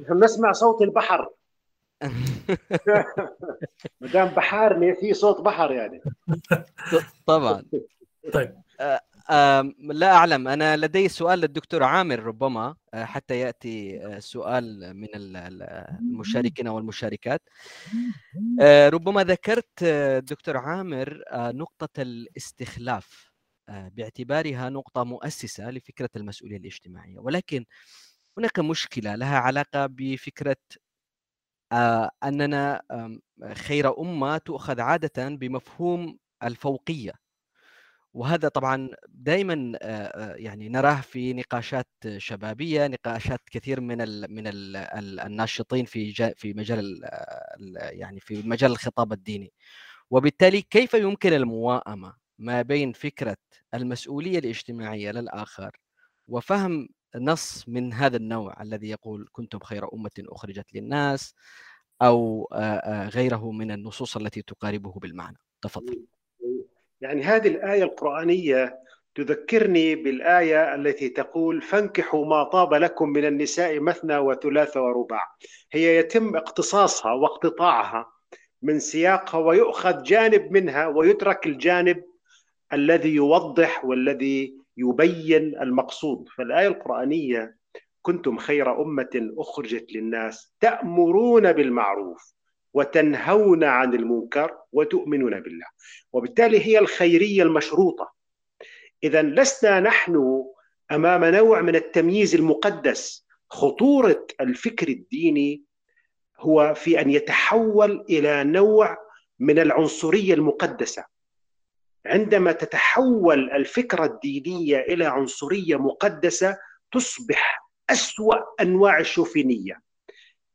نحن نسمع صوت البحر. ما دام بحارني في صوت بحر يعني.
طبعا.
طيب.
لا أعلم. أنا لدي سؤال للدكتور عامر ربما حتى يأتي سؤال من المشاركين والمشاركات. ربما ذكرت دكتور عامر نقطة الاستخلاف. باعتبارها نقطة مؤسسة لفكرة المسؤولية الاجتماعية. ولكن هناك مشكلة لها علاقة بفكرة أننا خير أمة تؤخذ عادة بمفهوم الفوقية. وهذا طبعا دائما يعني نراه في نقاشات شبابية نقاشات كثير من ال من ال الناشطين في في مجال يعني في مجال الخطاب الديني. وبالتالي كيف يمكن المواءمة ما بين فكرة المسؤولية الاجتماعية للآخر وفهم نص من هذا النوع الذي يقول كنتم خير أمة أخرجت للناس أو غيره من النصوص التي تقاربه بالمعنى. تفضل.
يعني هذه الآية القرآنية تذكرني بالآية التي تقول فانكحوا ما طاب لكم من النساء مثنى وثلاث ورباع هي يتم اقتصاصها واقتطاعها من سياقها ويؤخذ جانب منها ويترك الجانب الذي يوضح والذي يبين المقصود. فالآية القرآنية كنتم خير أمة أخرجت للناس تأمرون بالمعروف وتنهون عن المنكر وتؤمنون بالله. وبالتالي هي الخيرية المشروطة. اذا لسنا نحن أمام نوع من التمييز المقدس. خطورة الفكر الديني هو في أن يتحول إلى نوع من العنصرية المقدسة. عندما تتحول الفكرة الدينية إلى عنصرية مقدسة تصبح أسوأ أنواع الشوفينية.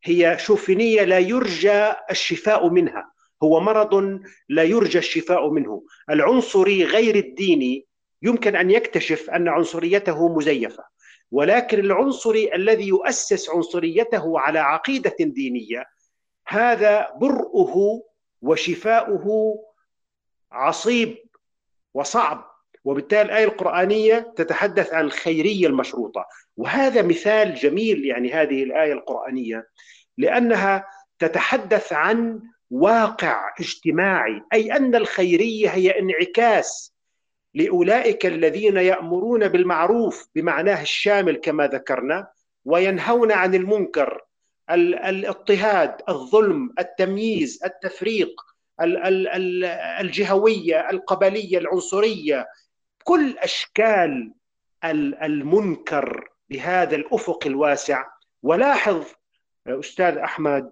هي شوفينية لا يرجى الشفاء منها. هو مرض لا يرجى الشفاء منه. العنصري غير الديني يمكن أن يكتشف أن عنصريته مزيفة. ولكن العنصري الذي يؤسس عنصريته على عقيدة دينية هذا برؤه وشفاؤه عصيب وصعب. وبالتالي الآية القرآنية تتحدث عن الخيرية المشروطة. وهذا مثال جميل يعني هذه الآية القرآنية لأنها تتحدث عن واقع اجتماعي أي أن الخيرية هي انعكاس لأولئك الذين يأمرون بالمعروف بمعناه الشامل كما ذكرنا وينهون عن المنكر الاضطهاد الظلم التمييز التفريق. الجهوية القبلية العنصرية كل أشكال المنكر بهذا الأفق الواسع. ولاحظ أستاذ أحمد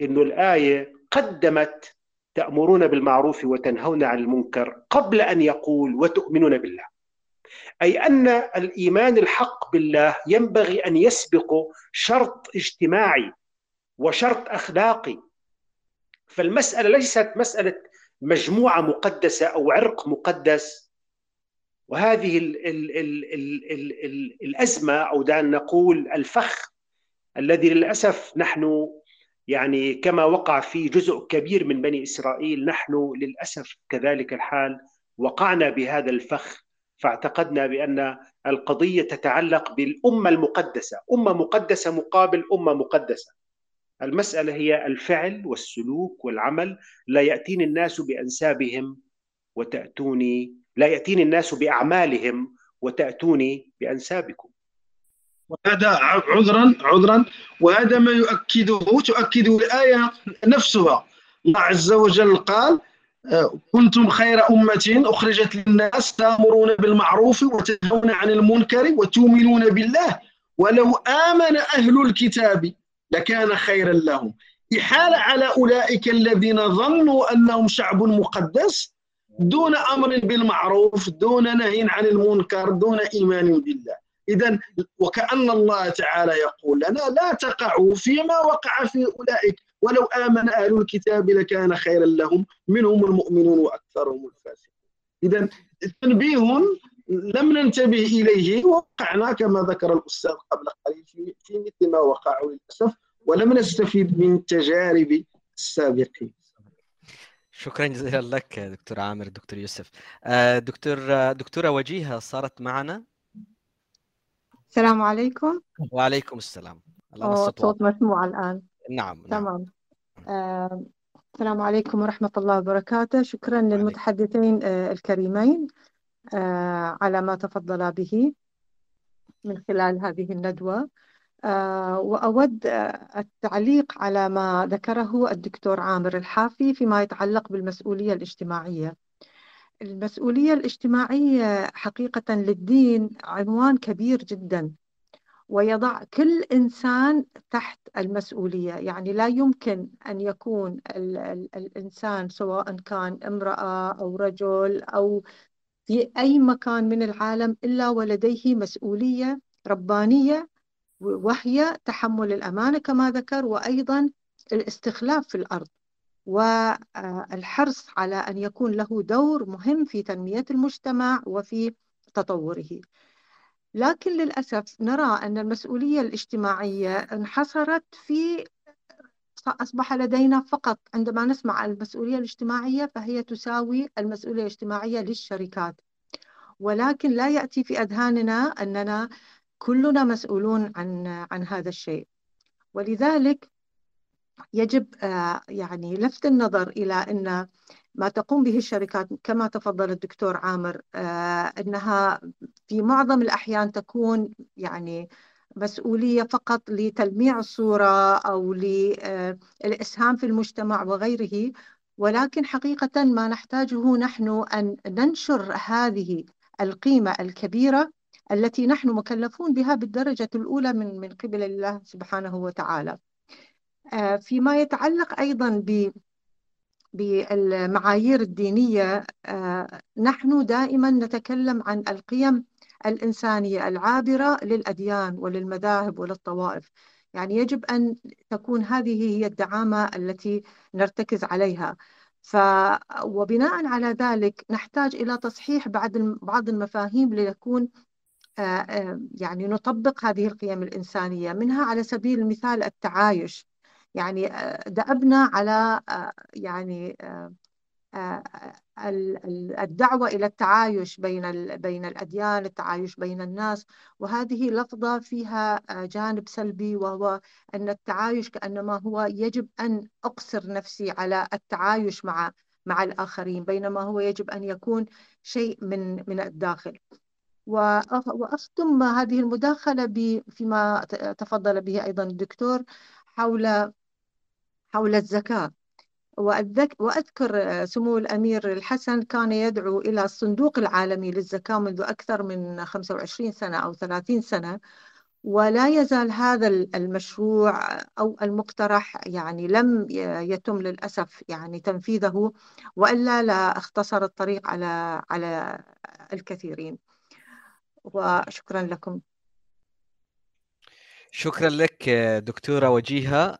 إنه الآية قدمت تأمرون بالمعروف وتنهون عن المنكر قبل أن يقول وتؤمنون بالله. أي أن الإيمان الحق بالله ينبغي أن يسبق شرط اجتماعي وشرط أخلاقي فالمسألة ليست مسألة مجموعة مقدسة أو عرق مقدس وهذه ال ال ال ال ال ال الأزمة أو دعنا نقول الفخ الذي للأسف نحن يعني كما وقع في جزء كبير من بني إسرائيل نحن للأسف كذلك الحال وقعنا بهذا الفخ فاعتقدنا بأن القضية تتعلق بالأمة المقدسة، أمة مقدسة مقابل أمة مقدسة. المسألة هي الفعل والسلوك والعمل. لا يأتيني الناس بأنسابهم وتأتوني لا يأتيني الناس بأعمالهم وتأتوني بأنسابكم.
وهذا عذرا عذرا. وهذا ما يؤكده تؤكده الآية نفسها. الله عز وجل قال كنتم خير أمة أخرجت للناس تأمرون بالمعروف وتنهون عن المنكر وتؤمنون بالله. ولو آمن أهل الكتاب لكان خيرا لهم. إحالة على أولئك الذين ظنوا أنهم شعب مقدس دون أمر بالمعروف دون نهي عن المنكر دون إيمان بالله. إذا وكأن الله تعالى يقول لنا لا تقعوا فيما وقع في أولئك. ولو آمن أهل الكتاب لكان خيرا لهم منهم المؤمنون وأكثرهم الفاسقون. إذا تنبيه لم ننتبه إليه. وقعنا كما ذكر الأستاذ قبل قليل في مثل ما وقع للأسف ولم نستفيد من تجارب السابقين.
شكرا جزيلا لك دكتور عامر دكتور يوسف. آه، دكتور دكتورة وجيهة صارت معنا.
السلام عليكم.
وعليكم السلام.
الصوت مسموع الآن.
نعم,
نعم. تمام. آه، السلام عليكم ورحمة الله وبركاته. شكرا للمتحدثين آه، الكريمين. على ما تفضلا به من خلال هذه الندوة. آه، وأود التعليق على ما ذكره الدكتور عامر الحافي فيما يتعلق بالمسؤولية الاجتماعية. المسؤولية الاجتماعية حقيقة للدين عنوان كبير جدا ويضع كل إنسان تحت المسؤولية. يعني لا يمكن أن يكون ال ال الإنسان سواء كان امرأة أو رجل أو في أي مكان من العالم إلا ولديه مسؤولية ربانية وهي تحمل الأمانة كما ذكر وأيضا الاستخلاف في الأرض. والحرص على أن يكون له دور مهم في تنمية المجتمع وفي تطوره. لكن للأسف نرى أن المسؤولية الاجتماعية انحصرت في أصبح لدينا فقط عندما نسمع المسؤولية الاجتماعية فهي تساوي المسؤولية الاجتماعية للشركات. ولكن لا يأتي في أذهاننا أننا كلنا مسؤولون عن عن هذا الشيء. ولذلك يجب آه، يعني لفت النظر إلى أن ما تقوم به الشركات كما تفضل الدكتور عامر آه، أنها في معظم الأحيان تكون يعني مسؤولية فقط لتلميع الصورة أو للإسهام في المجتمع وغيره ولكن حقيقة ما نحتاجه نحن أن ننشر هذه القيمة الكبيرة التي نحن مكلفون بها بالدرجة الأولى من من قبل الله سبحانه وتعالى. آه، فيما يتعلق أيضا ب بالمعايير الدينية آه، نحن دائما نتكلم عن القيم الإنسانية العابرة للأديان وللمذاهب وللطوائف. يعني يجب أن تكون هذه هي الدعامة التي نرتكز عليها. ف وبناء على ذلك نحتاج إلى تصحيح بعض بعض المفاهيم ليكون آه، آه، يعني نطبق هذه القيم الإنسانية منها على سبيل المثال التعايش. يعني آه، دأبنا على يعني الدعوة إلى التعايش بين بين الأديان، التعايش بين الناس، وهذه لفظة فيها جانب سلبي وهو أن التعايش كأنما هو يجب أن أقصر نفسي على التعايش مع مع الآخرين، بينما هو يجب أن يكون شيء من من الداخل. وأختم هذه المداخلة فيما تفضل به أيضا الدكتور حول حول الزكاة وأذكر سمو الأمير الحسن كان يدعو إلى الصندوق العالمي للزكاة منذ أكثر من 25 سنة أو 30 سنة. ولا يزال هذا المشروع أو المقترح يعني لم يتم للأسف يعني تنفيذه وإلا لا اختصر الطريق على على الكثيرين. وشكرا لكم.
شكرا لك دكتورة وجيهة.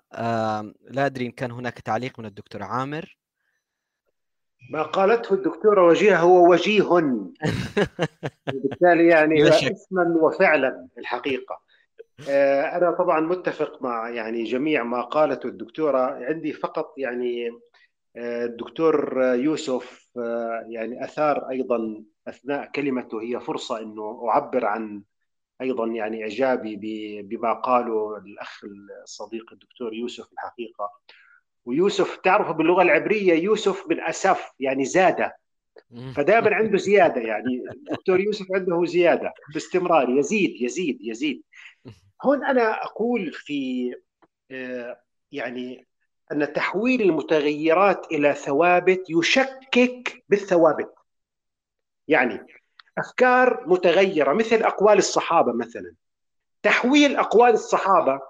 لا أدري إن كان هناك تعليق من الدكتور عامر.
ما قالته الدكتورة وجيهة هو وجيه. بالتالي يعني اسما وفعلا الحقيقة. آه، أنا طبعا متفق مع يعني جميع ما قالته الدكتورة. عندي فقط يعني آه، الدكتور يوسف آه، يعني أثار أيضا أثناء كلمته هي فرصة أنه أعبر عن أيضا يعني إعجابي بما قاله الأخ الصديق الدكتور يوسف الحقيقة. ويوسف تعرفوا باللغة العبرية يوسف من أسف يعني زاد فدائما عنده زيادة يعني. الدكتور يوسف عنده زيادة باستمرار. يزيد يزيد يزيد. هون أنا أقول في آه، يعني أن تحويل المتغيرات إلى ثوابت يشكك بالثوابت. يعني أفكار متغيرة مثل أقوال الصحابة مثلا. تحويل أقوال الصحابة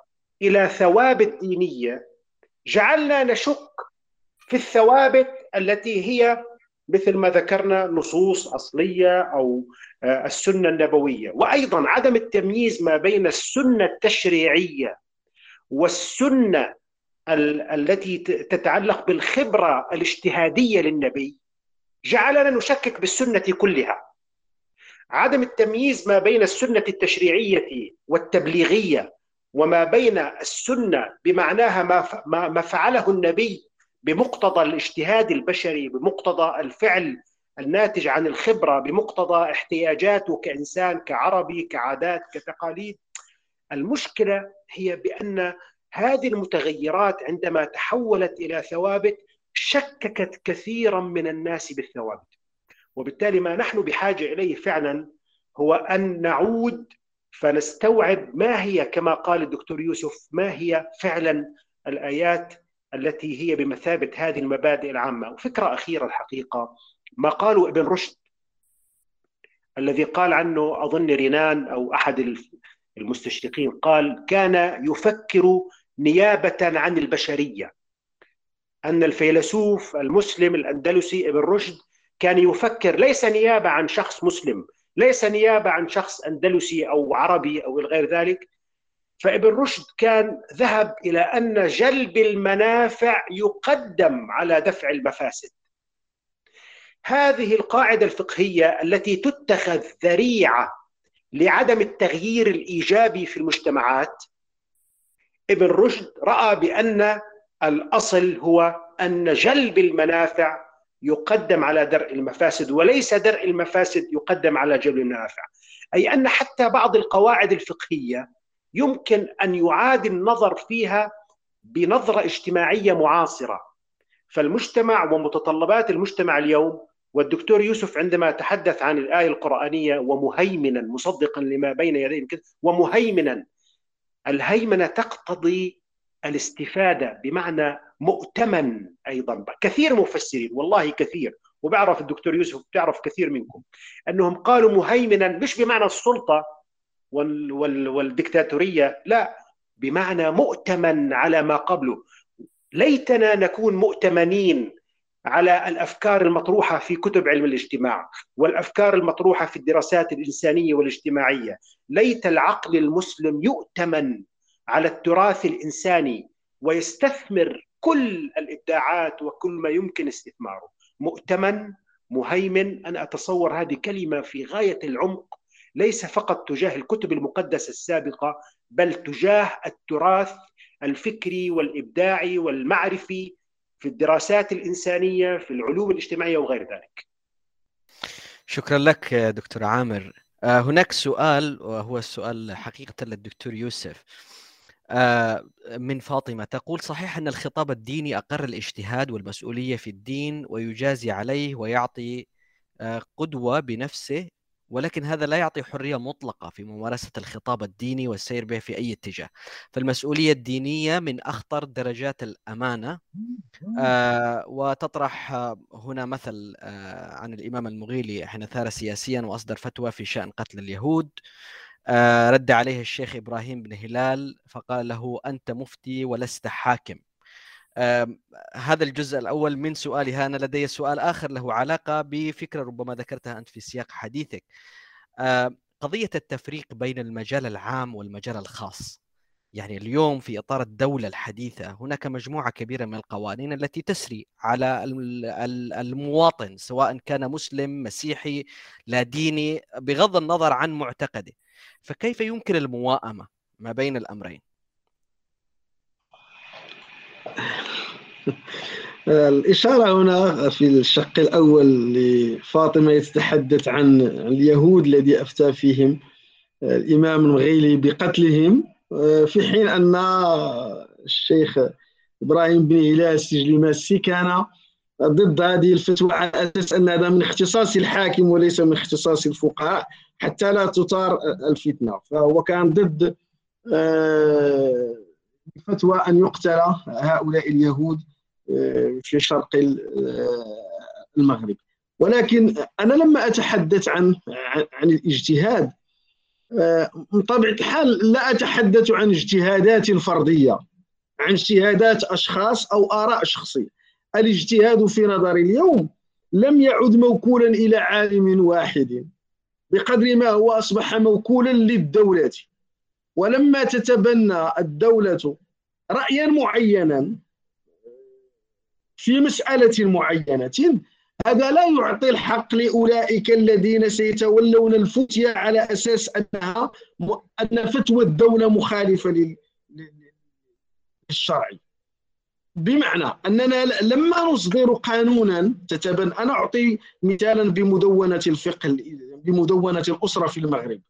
إلى ثوابت دينية. جعلنا نشك في الثوابت التي هي مثل ما ذكرنا نصوص أصلية أو آه، السنة النبوية. وأيضا عدم التمييز ما بين السنة التشريعية والسنة التي تتعلق بالخبرة الاجتهادية للنبي. جعلنا نشكك بالسنة كلها. عدم التمييز ما بين السنة التشريعية والتبليغية وما بين السنة بمعناها ما ما فعله النبي بمقتضى الاجتهاد البشري بمقتضى الفعل الناتج عن الخبرة بمقتضى احتياجاته كإنسان كعربي كعادات كتقاليد. المشكلة هي بأن هذه المتغيرات عندما تحولت إلى ثوابت شككت كثيرا من الناس بالثوابت. وبالتالي ما نحن بحاجة إليه فعلا هو أن نعود فنستوعب ما هي كما قال الدكتور يوسف ما هي فعلا الآيات التي هي بمثابة هذه المبادئ العامة. وفكرة أخيرة الحقيقة ما قاله ابن رشد الذي قال عنه أظن رينان أو أحد المستشرقين قال كان يفكر نيابة عن البشرية. أن الفيلسوف المسلم الأندلسي ابن رشد كان يفكر ليس نيابة عن شخص مسلم ليس نيابة عن شخص أندلسي أو عربي أو غير ذلك. فابن رشد كان ذهب إلى أن جلب المنافع يقدم على دفع المفاسد. هذه القاعدة الفقهية التي تتخذ ذريعة لعدم التغيير الإيجابي في المجتمعات ابن رشد رأى بأن الأصل هو أن جلب المنافع يقدم على درء المفاسد وليس درء المفاسد يقدم على جلب المنافع أي أن حتى بعض القواعد الفقهية يمكن أن يعاد النظر فيها بنظرة اجتماعية معاصرة. فالمجتمع ومتطلبات المجتمع اليوم والدكتور يوسف عندما تحدث عن الآية القرآنية ومهيمنا مصدقا لما بين يديه ومهيمنا الهيمنة تقتضي الاستفادة بمعنى مؤتمن أيضا. كثير مفسرين والله كثير وبعرف الدكتور يوسف بتعرف كثير منكم أنهم قالوا مهيمنا مش بمعنى السلطة وال وال والدكتاتورية لا بمعنى مؤتمن على ما قبله. ليتنا نكون مؤتمنين على الأفكار المطروحة في كتب علم الاجتماع والأفكار المطروحة في الدراسات الإنسانية والاجتماعية. ليت العقل المسلم يؤتمن على التراث الإنساني ويستثمر كل الإبداعات وكل ما يمكن استثماره مؤتمن مهيمن أنا أتصور هذه كلمة في غاية العمق ليس فقط تجاه الكتب المقدسة السابقة بل تجاه التراث الفكري والإبداعي والمعرفي في الدراسات الإنسانية في العلوم الاجتماعية وغير ذلك.
شكرا لك دكتور عامر. آه، هناك سؤال وهو السؤال حقيقة للدكتور يوسف. آه، من فاطمة تقول صحيح أن الخطاب الديني أقر الاجتهاد والمسؤولية في الدين ويجازي عليه ويعطي آه، قدوة بنفسه ولكن هذا لا يعطي حرية مطلقة في ممارسة الخطاب الديني والسير به في أي اتجاه. فالمسؤولية الدينية من أخطر درجات الأمانة. آه وتطرح هنا مثل آه عن الإمام المغيلي حين ثار سياسيا وأصدر فتوى في شأن قتل اليهود. رد عليه الشيخ إبراهيم بن هلال فقال له أنت مفتي ولست حاكم. هذا الجزء الأول من سؤالي. أنا لدي سؤال آخر له علاقة بفكرة ربما ذكرتها أنت في سياق حديثك. قضية التفريق بين المجال العام والمجال الخاص. يعني اليوم في إطار الدولة الحديثة هناك مجموعة كبيرة من القوانين التي تسري على المواطن سواء كان مسلم مسيحي لا ديني بغض النظر عن معتقده. فكيف يمكن المواءمة ما بين الأمرين؟
الإشارة هنا في الشق الأول لفاطمة يتحدث عن اليهود الذي أفتى فيهم الإمام المغيلي بقتلهم في حين أن الشيخ إبراهيم بن هلال السجلماسي كان ضد هذه الفتوى على أساس أن هذا من اختصاص الحاكم وليس من اختصاص الفقهاء حتى لا تثار الفتنة. فهو كان ضد بفتوى أن يقتل هؤلاء اليهود في شرق المغرب. ولكن أنا لما أتحدث عن عن الاجتهاد من طبيعة الحال لا أتحدث عن اجتهادات فردية عن اجتهادات أشخاص أو آراء شخصية. الاجتهاد في نظر اليوم لم يعد موكولا إلى عالم واحد بقدر ما هو أصبح موكولا للدولة. ولما تتبنى الدولة رأيا معينا في مسألة معينة هذا لا يعطي الحق لأولئك الذين سيتولون الفتية على أساس أنها أن فتوى الدولة مخالفة للشرع. بمعنى أننا لما نصدر قانونا تتبن أنا أعطي مثالا بمدونة الفقه بمدونة الأسرة في المغرب.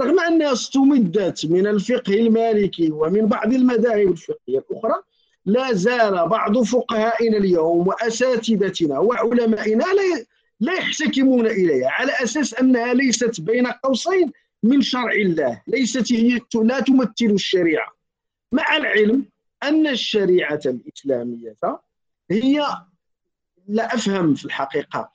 رغم أنها استمدت من الفقه المالكي ومن بعض المذاهب الفقهية الأخرى لا زال بعض فقهائنا اليوم وأساتذتنا وعلمائنا لا لا يحتكمون إليها على أساس أنها ليست بين قوسين من شرع الله ليست هي لا تمثل الشريعة. مع العلم أن الشريعة الإسلامية هي لا أفهم في الحقيقة.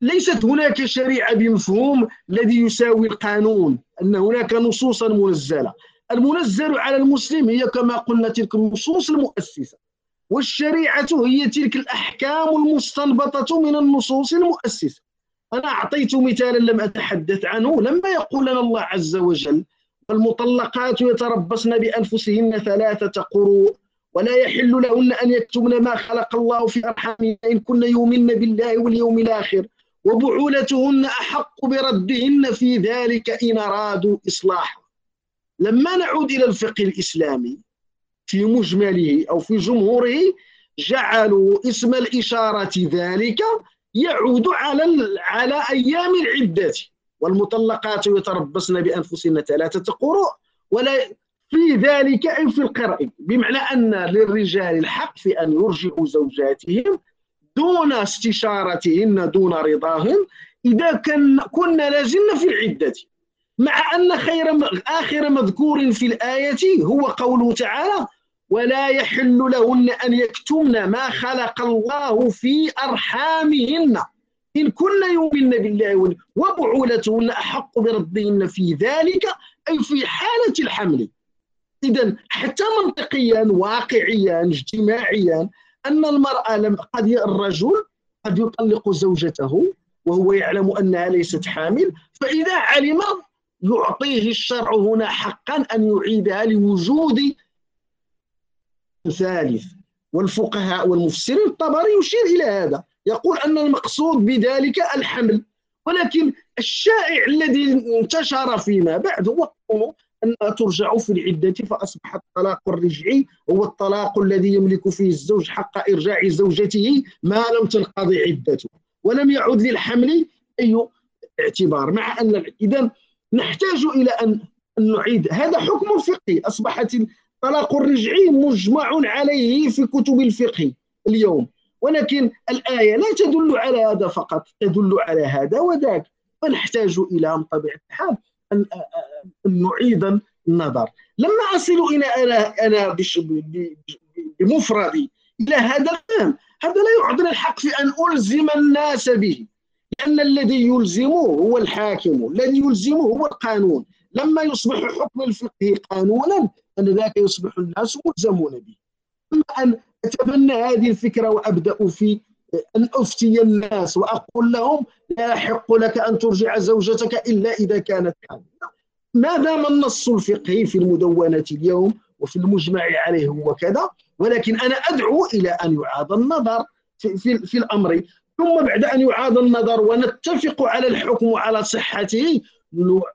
ليست هناك شريعة بمفهوم الذي يساوي القانون أن هناك نصوصا منزلة. المنزل على المسلم هي كما قلنا تلك النصوص المؤسسة والشريعة هي تلك الأحكام المستنبطة من النصوص المؤسسة. أنا أعطيت مثالا لم أتحدث عنه لما يقول لنا الله عز وجل المطلقات يتربصن بأنفسهن ثلاثة قروء ولا يحل لهن أن يكتمن ما خلق الله في أرحامهن إن كن يؤمن بالله واليوم الآخر وبعولتهن أحق بردهن في ذلك إن أرادوا إصلاحا. لما نعود إلى الفقه الإسلامي في مجمله أو في جمهوره جعلوا اسم الإشارة ذلك يعود على على أيام العدة. والمطلقات يتربصن بأنفسهن ثلاثة قروء ولا في ذلك أي في القرء بمعنى أن للرجال الحق في أن يرجعوا زوجاتهم دون استشارتهن دون رضاهن إذا كن كنا لازلن في العدة مع أن خير آخر مذكور في الآية هو قوله تعالى ولا يحل لهن أن يكتمن ما خلق الله في أرحامهن. إن كن يؤمن بالله وبعولتهن أحق بردهن في ذلك أي في حالة الحمل. إذا حتى منطقيا واقعيا اجتماعيا أن المرأة لم قد الرجل قد يطلق زوجته وهو يعلم أنها ليست حامل فإذا علم يعطيه الشرع هنا حقا أن يعيدها لوجود ثالث والفقهاء والمفسرين الطبري يشير إلى هذا. يقول أن المقصود بذلك الحمل. ولكن الشائع الذي انتشر فيما بعد هو أنها ترجع في العدة فأصبح الطلاق الرجعي هو الطلاق الذي يملك فيه الزوج حق إرجاع زوجته ما لم تنقضي عدته. ولم يعد للحمل أي اعتبار مع أن إذا نحتاج إلى أن نعيد. هذا حكم فقهي. أصبحت الطلاق الرجعي مجمع عليه في كتب الفقه اليوم. ولكن الآية لا تدل على هذا فقط تدل على هذا وذاك. فنحتاج إلى بطبيعة الحال أن نعيد النظر. لما أصل إلى أنا أنا بمفردي إلى هذا الفهم هذا لا يعطيني الحق في أن ألزم الناس به لأن الذي يلزمه هو الحاكم الذي يلزمه هو القانون. لما يصبح حكم الفقه قانونا أن ذاك يصبح الناس ملزمون به. أما أن أتبنى هذه الفكرة وأبدأ في أن أفتي الناس وأقول لهم لا يحق لك أن ترجع زوجتك إلا إذا كانت حاملة. ما دام النص الفقهي في المدونة اليوم وفي المجمع عليه هو كذا ولكن أنا أدعو إلى أن يعاد النظر في, في, في الأمر. ثم بعد أن يعاد النظر ونتفق على الحكم وعلى صحته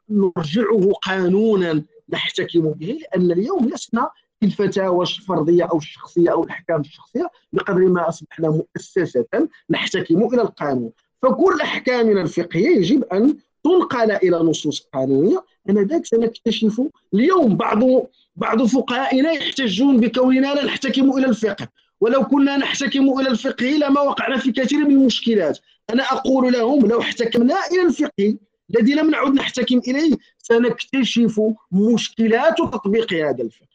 نرجعه قانونا نحتكم به لأن اليوم لسنا الفتاوى الفردية أو الشخصية أو الأحكام الشخصية بقدر ما أصبحنا مؤسسة نحتكم إلى القانون. فكل أحكامنا الفقهية يجب أن تنقل إلى نصوص قانونية. ذاك سنكتشف اليوم بعض بعض فقهائنا يحتجون بكوننا لا نحتكم إلى الفقه. ولو كنا نحتكم إلى الفقه لما وقعنا في كثير من المشكلات. أنا أقول لهم لو احتكمنا إلى الفقه الذي لم نعد نحتكم إليه سنكتشف مشكلات تطبيق هذا الفقه.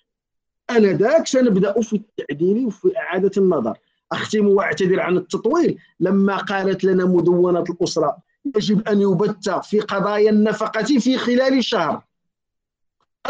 آنذاك سنبدأ في التعديل وفي إعادة النظر. اختم واعتذر عن التطويل. لما قالت لنا مدونة الأسرة يجب أن يبت في قضايا النفقة في خلال شهر.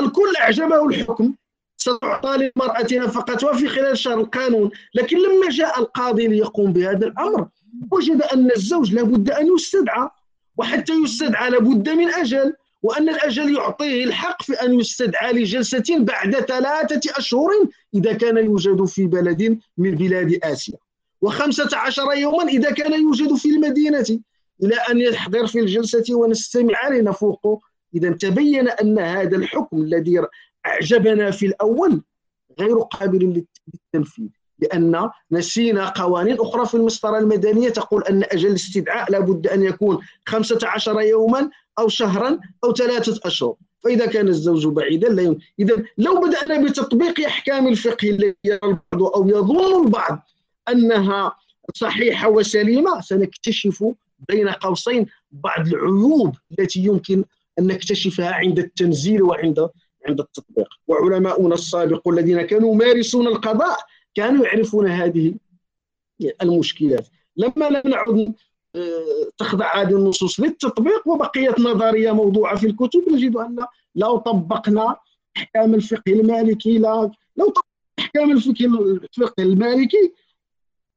الكل أعجبه الحكم. ستعطى للمرأة نفقتها في خلال شهر القانون. لكن لما جاء القاضي ليقوم بهذا الأمر وجد أن الزوج لابد أن يستدعى. وحتى يستدعى لابد من أجل وأن الأجل يعطيه الحق في أن يستدعى لجلسة بعد ثلاثة أشهر إذا كان يوجد في بلد من بلاد آسيا. وخمسة عشر يوما إذا كان يوجد في المدينة. إلى أن يحضر في الجلسة ونستمع لنفوق. إذا تبين أن هذا الحكم الذي أعجبنا في الأول غير قابل للتنفيذ لأن نسينا قوانين أخرى في المسطرة المدنية تقول أن أجل الاستدعاء لابد أن يكون 15 يوما أو شهرا أو ثلاثة أشهر. فإذا كان الزوج بعيدا لا يمكن. إذا لو بدأنا بتطبيق أحكام الفقه التي يرى البعض أو يظن البعض أنها صحيحة وسليمة سنكتشف بين قوسين بعض العيوب التي يمكن أن نكتشفها عند التنزيل وعند عند التطبيق. وعلماؤنا السابقون الذين كانوا يمارسون القضاء كانوا يعرفون هذه المشكلات. لما لم نعد تخضع هذه النصوص للتطبيق وبقيت نظرية موضوعة في الكتب. نجد أن لو طبقنا احكام الفقه المالكي لا لو طبقنا احكام الفقه الفقه المالكي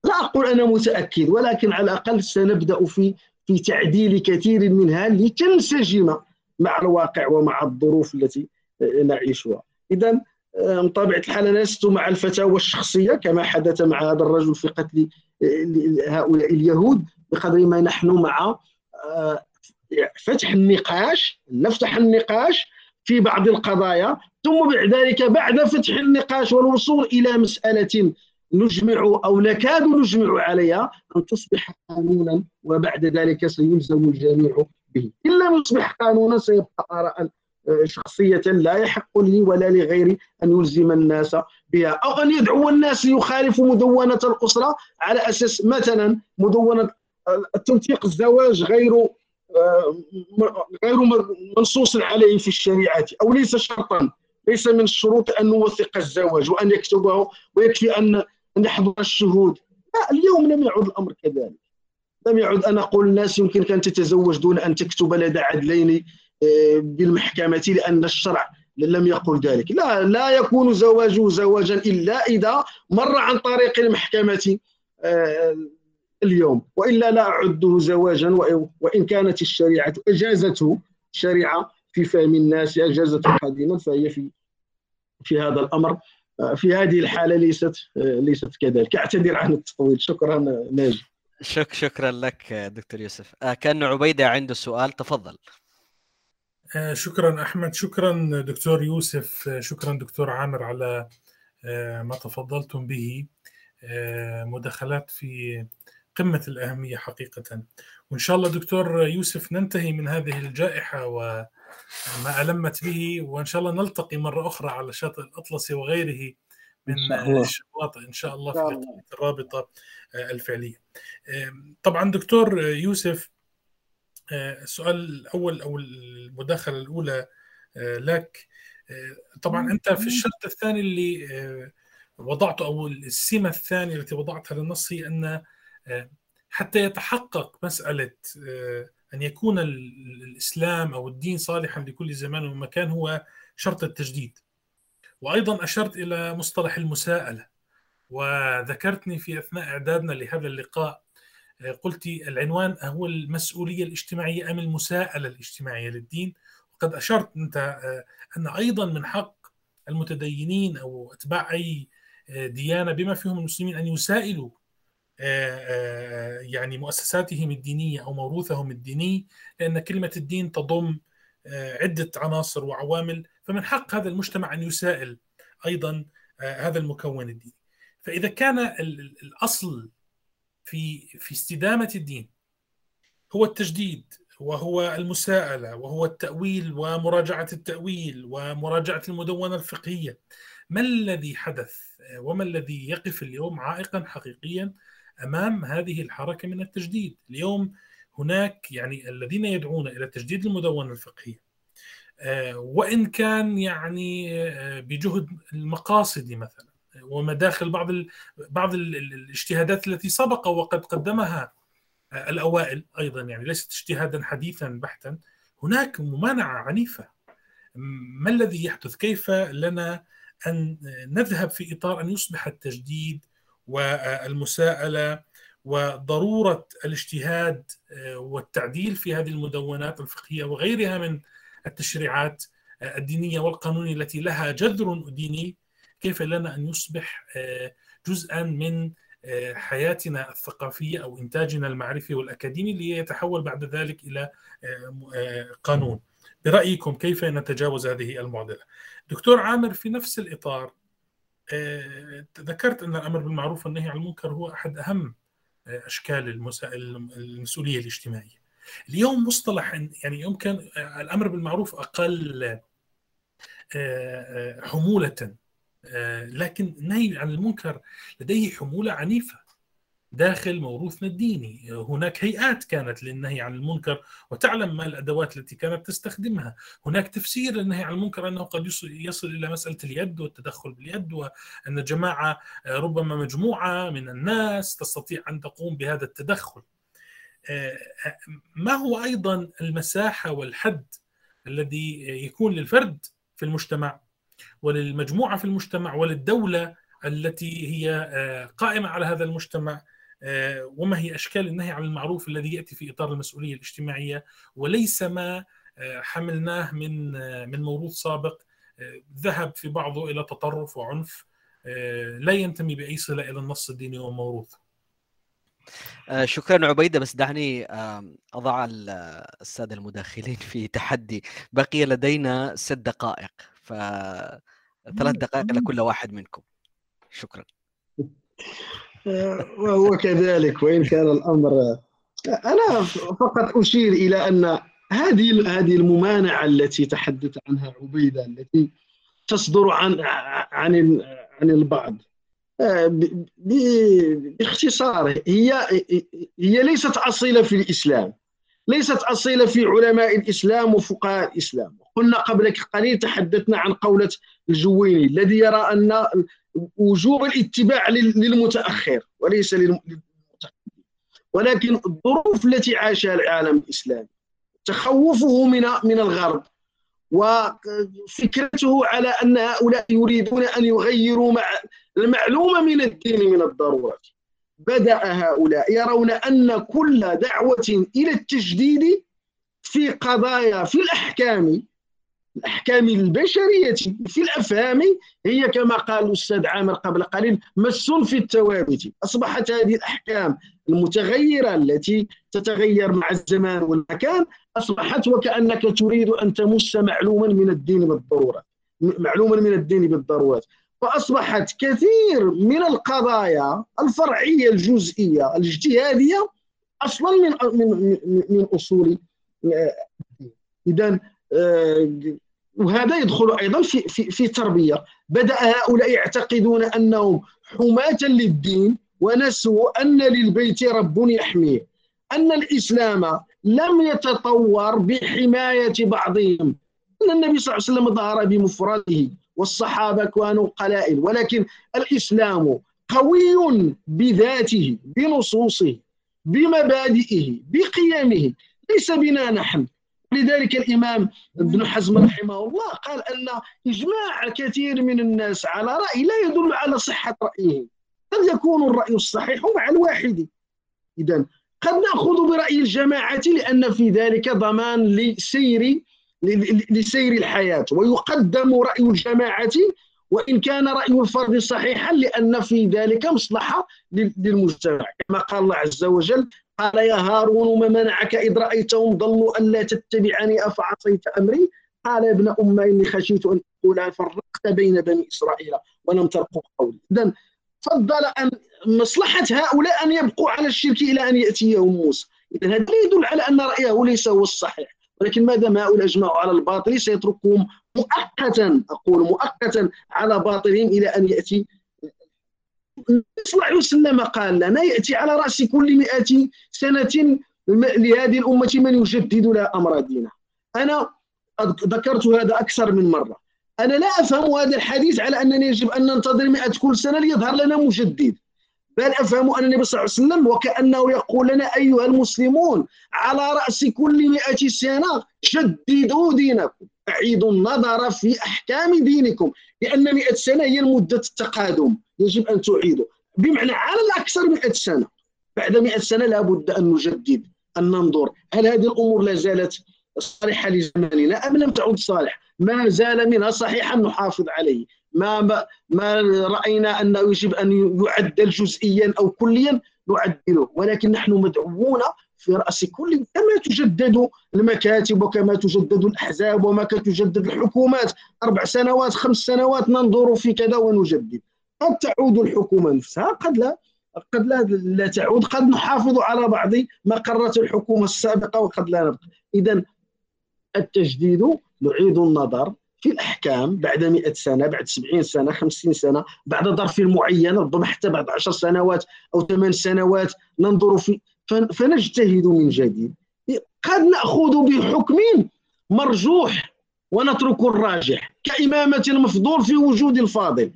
لا أقول أنا متأكد ولكن على الأقل سنبدأ في في تعديل كثير منها لتنسجم مع الواقع ومع الظروف التي نعيشها. إذا بطبيعة الحال أنا لست مع الفتاوى الشخصية كما حدث مع هذا الرجل في قتل هؤلاء اليهود. بقدر ما نحن مع آه، فتح النقاش نفتح النقاش في بعض القضايا ثم بعد ذلك بعد فتح النقاش والوصول إلى مسألة نجمع أو نكاد نجمع عليها أن تصبح قانونا وبعد ذلك سيلزم الجميع به. إن لم يصبح قانونا سيبقى آراء آه، شخصية لا يحق لي ولا لغيري أن يلزم الناس بها أو أن يدعو الناس ليخالفوا مدونة الأسرة على أساس مثلا مدونة التوثيق الزواج غير آه، غير منصوص عليه في الشريعة أو ليس شرطا. ليس من الشروط أن نوثق الزواج وأن يكتبه ويكفي أن نحضر الشهود. لا اليوم لم يعد الأمر كذلك. لم يعد. ان أقول الناس يمكنك أن تتزوج دون أن تكتب لدى عدلين آه، بالمحكمة لأن الشرع لم يقل ذلك. لا لا يكون زواجه زواجا إلا إذا مر عن طريق المحكمة. آه، اليوم وإلا لا أعده زواجا وإن كانت الشريعة إجازته الشريعه في فهم الناس إجازته قديما فهي في في هذا الأمر. في هذه الحالة ليست ليست كذلك. أعتذر عن التطويل. شكرا ناجي.
شك شكرا لك دكتور يوسف. آه، كان عبيدة عنده سؤال. تفضل.
آه، شكرا أحمد. شكرا دكتور يوسف. شكرا دكتور عامر على آه، ما تفضلتم به. مداخلات في قمة الأهمية حقيقة. وإن شاء الله دكتور يوسف ننتهي من هذه الجائحة وما ألمت به وإن شاء الله نلتقي مرة أخرى على شاطئ الأطلسي وغيره من الشواطئ إن شاء الله في الرابطة آه، الفعلية. طبعا دكتور يوسف آه، السؤال الأول أو المداخلة الأولى آه، لك. طبعا أنت في الشرط الثاني اللي وضعته أو السمة الثانية التي وضعتها للنص هي أن حتى يتحقق مسألة آه، أن يكون الإسلام أو الدين صالحا لكل زمان ومكان هو شرط التجديد. وأيضا أشرت إلى مصطلح المساءلة. وذكرتني في أثناء إعدادنا لهذا اللقاء آه، قلت العنوان هو المسؤولية الاجتماعية أم المساءلة الاجتماعية للدين؟ وقد أشرت أنت آه، أن أيضا من حق المتدينين أو أتباع أي ديانة بما فيهم المسلمين أن يسائلوا يعني مؤسساتهم الدينية أو موروثهم الديني لأن كلمة الدين تضم آه، عدة عناصر وعوامل فمن حق هذا المجتمع أن يسائل أيضا هذا المكون الديني. فإذا كان الأصل في في استدامة الدين هو التجديد وهو المساءلة وهو التأويل ومراجعة التأويل ومراجعة المدونة الفقهية ما الذي حدث؟ وما الذي يقف اليوم عائقا حقيقيا أمام هذه الحركة من التجديد، اليوم هناك يعني الذين يدعون إلى تجديد المدونه الفقهيه وإن كان يعني بجهد المقاصد مثلا ومداخل بعض ال بعض ال الاجتهادات التي سبق وقد قدمها الأوائل أيضا يعني ليست اجتهادا حديثا بحتا هناك ممانعه عنيفة. ما الذي يحدث؟ كيف لنا أن نذهب في إطار أن يصبح التجديد والمساءلة وضرورة الاجتهاد والتعديل في هذه المدونات الفقهية وغيرها من التشريعات الدينية والقانونية التي لها جذر ديني كيف لنا أن يصبح جزءا من حياتنا الثقافية أو إنتاجنا المعرفي والأكاديمي ليتحول بعد ذلك إلى قانون. برأيكم كيف نتجاوز هذه المعضلة؟ دكتور عامر في نفس الإطار ذكرت أن الأمر بالمعروف والنهي عن المنكر هو أحد أهم أشكال المسؤولية الاجتماعية. اليوم مصطلح يعني يوم كان الأمر بالمعروف أقل حمولة لكن النهي عن المنكر لديه حمولة عنيفة داخل موروثنا الديني هناك هيئات كانت للنهي عن المنكر وتعلم ما الأدوات التي كانت تستخدمها. هناك تفسير للنهي عن المنكر أنه قد يصل إلى مسألة اليد والتدخل باليد وأن جماعة ربما مجموعة من الناس تستطيع أن تقوم بهذا التدخل. ما هو أيضا المساحة والحد الذي يكون للفرد في المجتمع وللمجموعة في المجتمع وللدولة التي هي قائمة على هذا المجتمع؟ وما هي أشكال النهي عن المعروف الذي يأتي في إطار المسؤولية الاجتماعية وليس ما حملناه من من موروث سابق ذهب في بعضه إلى تطرف وعنف لا ينتمي بأي صلة إلى النص الديني وموروثه.
شكرا عبيدة بس دعني أضع السادة المداخلين في تحدي. بقي لدينا ست دقائق فثلاث دقائق لكل واحد منكم. شكرا.
وهو كذلك وإن كان الأمر أنا فقط أشير إلى أن هذه هذه الممانعة التي تحدث عنها عبيدة التي تصدر عن عن عن البعض. باختصار هي هي ليست أصيلة في الإسلام. ليست أصيلة في علماء الإسلام وفقهاء الإسلام. قلنا قبل قليل تحدثنا عن قولة الجويني الذي يرى أن وجوب الاتباع للمتأخر وليس للمتقدم ولكن الظروف التي عاشها العالم الإسلامي تخوفه من من الغرب وفكرته على أن هؤلاء يريدون أن يغيروا مع المعلومة من الدين من الضرورات بدأ هؤلاء يرون أن كل دعوة إلى التجديد في قضايا في الأحكام الأحكام البشرية في الأفهام هي كما قال الأستاذ عامر قبل قليل مس في الثوابت أصبحت هذه الأحكام المتغيرة التي تتغير مع الزمان والمكان أصبحت وكأنك تريد أن تمس معلوما من الدين بالضرورة معلوما من الدين بالضرورات فأصبحت كثير من القضايا الفرعية الجزئية الاجتهادية أصلا من من من أصول اذا وهذا يدخل أيضا في في في تربية. بدأ هؤلاء يعتقدون أنهم حماة للدين ونسوا أن للبيت رب يحميه أن الإسلام لم يتطور بحماية بعضهم أن النبي صلى الله عليه وسلم ظهر بمفرده. والصحابة كانوا قلائل ولكن الإسلام قوي بذاته بنصوصه بمبادئه بقيمه. ليس بنا نحن. لذلك الإمام ابن حزم رحمه الله قال أن إجماع كثير من الناس على رأي لا يدل على صحة رأيه. قد يكون الرأي الصحيح مع الواحد. إذا قد نأخذ برأي الجماعة لأن في ذلك ضمان لسير لسير الحياة ويقدم رأي الجماعة وإن كان رأي الفرد صحيحا لأن في ذلك مصلحة للمجتمع. كما قال الله عز وجل قال يا هارون ما منعك إذ رأيتهم ضلوا ألا تتبعني؟ أفعصيت أمري؟ قال يا ابن أم إني خشيت أن أقول فرقت بين بني إسرائيل ولم ترقوا قولي. إذا فضل أن مصلحة هؤلاء أن يبقوا على الشرك إلى أن يأتيهم موسى. إذا هذا يدل على أن رأيه ليس هو الصحيح. ولكن ما دام هؤلاء أجمعوا على الباطل سيتركهم مؤقتا أقول مؤقتا على باطلهم إلى أن يأتي. النبي صلى الله عليه وسلم قال لنا يأتي على رأس كل مئة سنة لهذه الأمة من يجدد لها أمر دينها أنا ذكرت هذا أكثر من مرة. أنا لا أفهم هذا الحديث على أننا يجب أن ننتظر مئة كل سنة ليظهر لنا مجدد. بل أفهم أن النبي صلى الله عليه وسلم وكأنه يقول لنا أيها المسلمون على رأس كل مئة سنة جددوا دينكم أعيدوا النظر في أحكام دينكم لأن مئة سنة هي مدة التقادم يجب أن تعيدوا. بمعنى على الأكثر مئة سنة بعد مئة سنة لابد أن نجدد أن ننظر هل هذه الأمور لا زالت صالحة لزماننا أم لم تعد صالحة؟ ما زال منها صحيحا نحافظ عليه؟ ما ما رأينا أنه يجب أن يعدل جزئيا أو كليا نعدله ولكن نحن مدعوون في رأس كل كما تجدد المكاتب وكما تجدد الأحزاب وما تجدد الحكومات. أربع سنوات خمس سنوات ننظر في كذا ونجدد. قد تعود الحكومة نفسها قد لا قد لا, لا تعود قد نحافظ على بعض ما قررت الحكومة السابقة وقد لا نبقى. اذا التجديد نعيد النظر. في الأحكام بعد 100 سنة بعد 70 سنة 50 سنة بعد ظرف معين ربما حتى بعد 10 سنوات أو 8 سنوات ننظر في فنجتهد من جديد. قد نأخذ بحكم مرجوح ونترك الراجح كإمامة المفضول في وجود الفاضل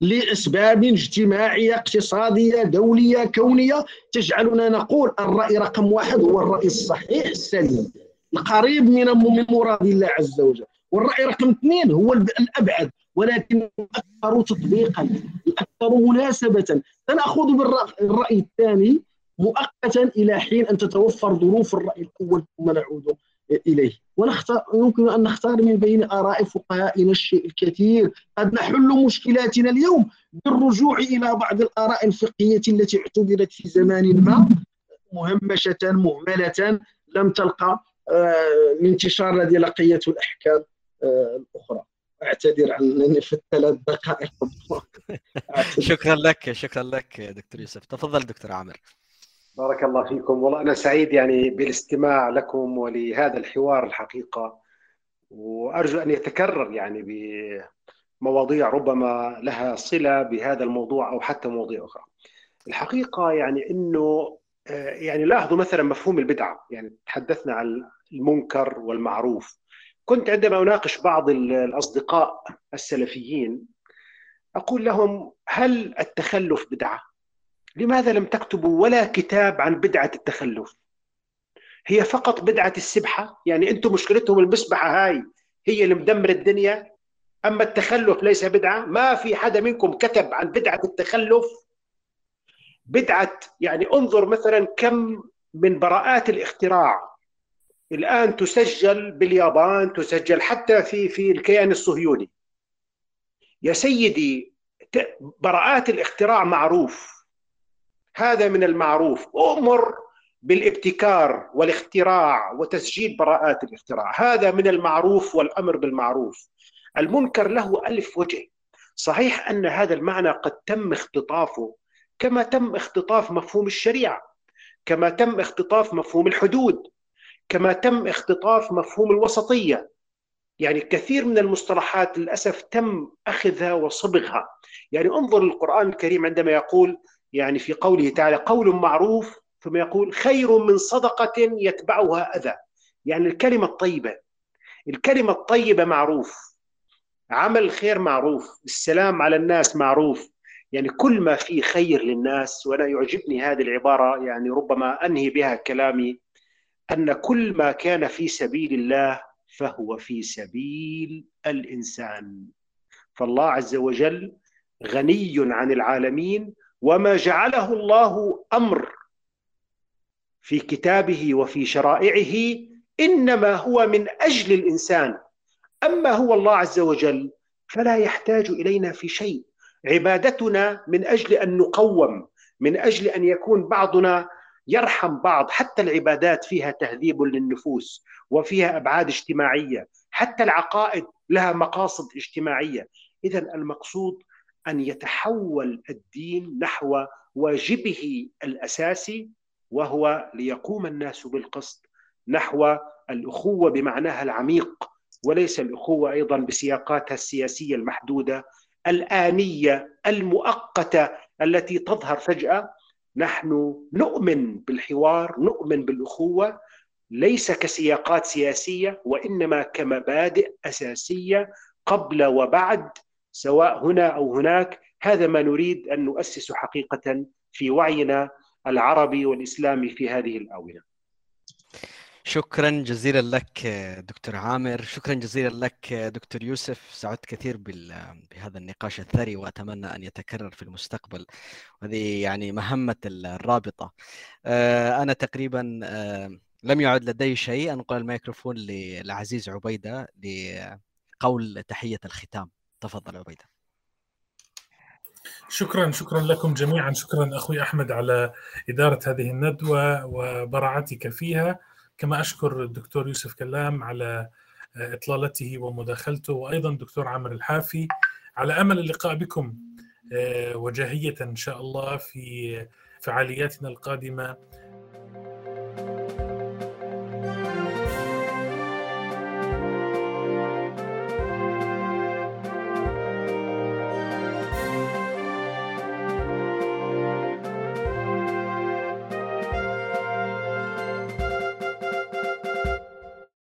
لأسباب اجتماعية اقتصادية دولية كونية. تجعلنا نقول الرأي رقم واحد هو الرأي الصحيح السليم القريب من مراد الله عز وجل. والرأي رقم اثنين هو الأبعد ولكن الأكثر تطبيقا الأكثر مناسبة. سنأخذ بالرأي الثاني مؤقتا إلى حين أن تتوفر ظروف الرأي الأول ثم نعود إليه. ونختار يمكن أن نختار من بين آراء فقهائنا الشيء الكثير. قد نحل مشكلاتنا اليوم بالرجوع إلى بعض الآراء الفقهية التي اعتبرت في زمان ما مهمشة مهملة لم تلقى الانتشار آه، الذي لقيته الأحكام. الأخرى. اعتذر عن أنني في الثلاث دقائق.
شكرا لك شكرا لك دكتور يوسف. تفضل دكتور عامر.
بارك الله فيكم. والله أنا سعيد يعني بالاستماع لكم ولهذا الحوار الحقيقة. وأرجو أن يتكرر يعني بمواضيع ربما لها صلة بهذا الموضوع أو حتى مواضيع أخرى. الحقيقة يعني إنه يعني لاحظوا مثلا مفهوم البدعة. يعني تحدثنا عن المنكر والمعروف. كنت عندما أناقش بعض الأصدقاء السلفيين أقول لهم هل التخلف بدعة؟ لماذا لم تكتبوا ولا كتاب عن بدعة التخلف؟ هي فقط بدعة السبحة، يعني أنتم مشكلتهم المسبحة هاي هي اللي مدمر الدنيا أما التخلف ليس بدعة، ما في حدا منكم كتب عن بدعة التخلف بدعة يعني انظر مثلا كم من براءات الاختراع الآن تسجل باليابان تسجل حتى في في الكيان الصهيوني. يا سيدي براءات الاختراع معروف. هذا من المعروف. أمر بالابتكار والاختراع وتسجيل براءات الاختراع. هذا من المعروف والأمر بالمعروف. المنكر له ألف وجه. صحيح أن هذا المعنى قد تم اختطافه كما تم اختطاف مفهوم الشريعة كما تم اختطاف مفهوم الحدود. كما تم اختطاف مفهوم الوسطية. يعني كثير من المصطلحات للأسف تم أخذها وصبغها. يعني انظر القران الكريم عندما يقول يعني في قوله تعالى قول معروف ثم يقول خير من صدقة يتبعها أذى. يعني الكلمة الطيبة الكلمة الطيبة معروف عمل الخير معروف السلام على الناس معروف. يعني كل ما فيه خير للناس وأنا يعجبني هذه العبارة يعني ربما أنهي بها كلامي أن كل ما كان في سبيل الله فهو في سبيل الإنسان. فالله عز وجل غني عن العالمين وما جعله الله أمر في كتابه وفي شرائعه إنما هو من أجل الإنسان. أما هو الله عز وجل فلا يحتاج إلينا في شيء. عبادتنا من أجل أن نقوم من أجل أن يكون بعضنا يرحم بعض حتى العبادات فيها تهذيب للنفوس وفيها أبعاد اجتماعية حتى العقائد لها مقاصد اجتماعية. إذا المقصود أن يتحول الدين نحو واجبه الأساسي وهو ليقوم الناس بالقسط نحو الأخوة بمعناها العميق وليس الأخوة أيضا بسياقاتها السياسية المحدودة الآنية المؤقتة التي تظهر فجأة. نحن نؤمن بالحوار نؤمن بالأخوة ليس كسياقات سياسية وإنما كمبادئ أساسية قبل وبعد سواء هنا أو هناك هذا ما نريد أن نؤسس حقيقة في وعينا العربي والإسلامي في هذه الآونة.
شكرا جزيلا لك دكتور عامر. شكرا جزيلا لك دكتور يوسف. سعدت كثير بهذا النقاش الثري وأتمنى أن يتكرر في المستقبل. هذه يعني مهمة الرابطة. أنا تقريبا لم يعد لدي شيء. انقل الميكروفون للعزيز عبيدة لقول تحية الختام. تفضل عبيدة.
شكرا شكرا لكم جميعا. شكرا أخوي أحمد على إدارة هذه الندوة وبراعتك فيها. كما أشكر الدكتور يوسف كلام على إطلالته ومداخلته وأيضا الدكتور عامر الحافي. على أمل اللقاء بكم وجاهية إن شاء الله في فعالياتنا القادمة.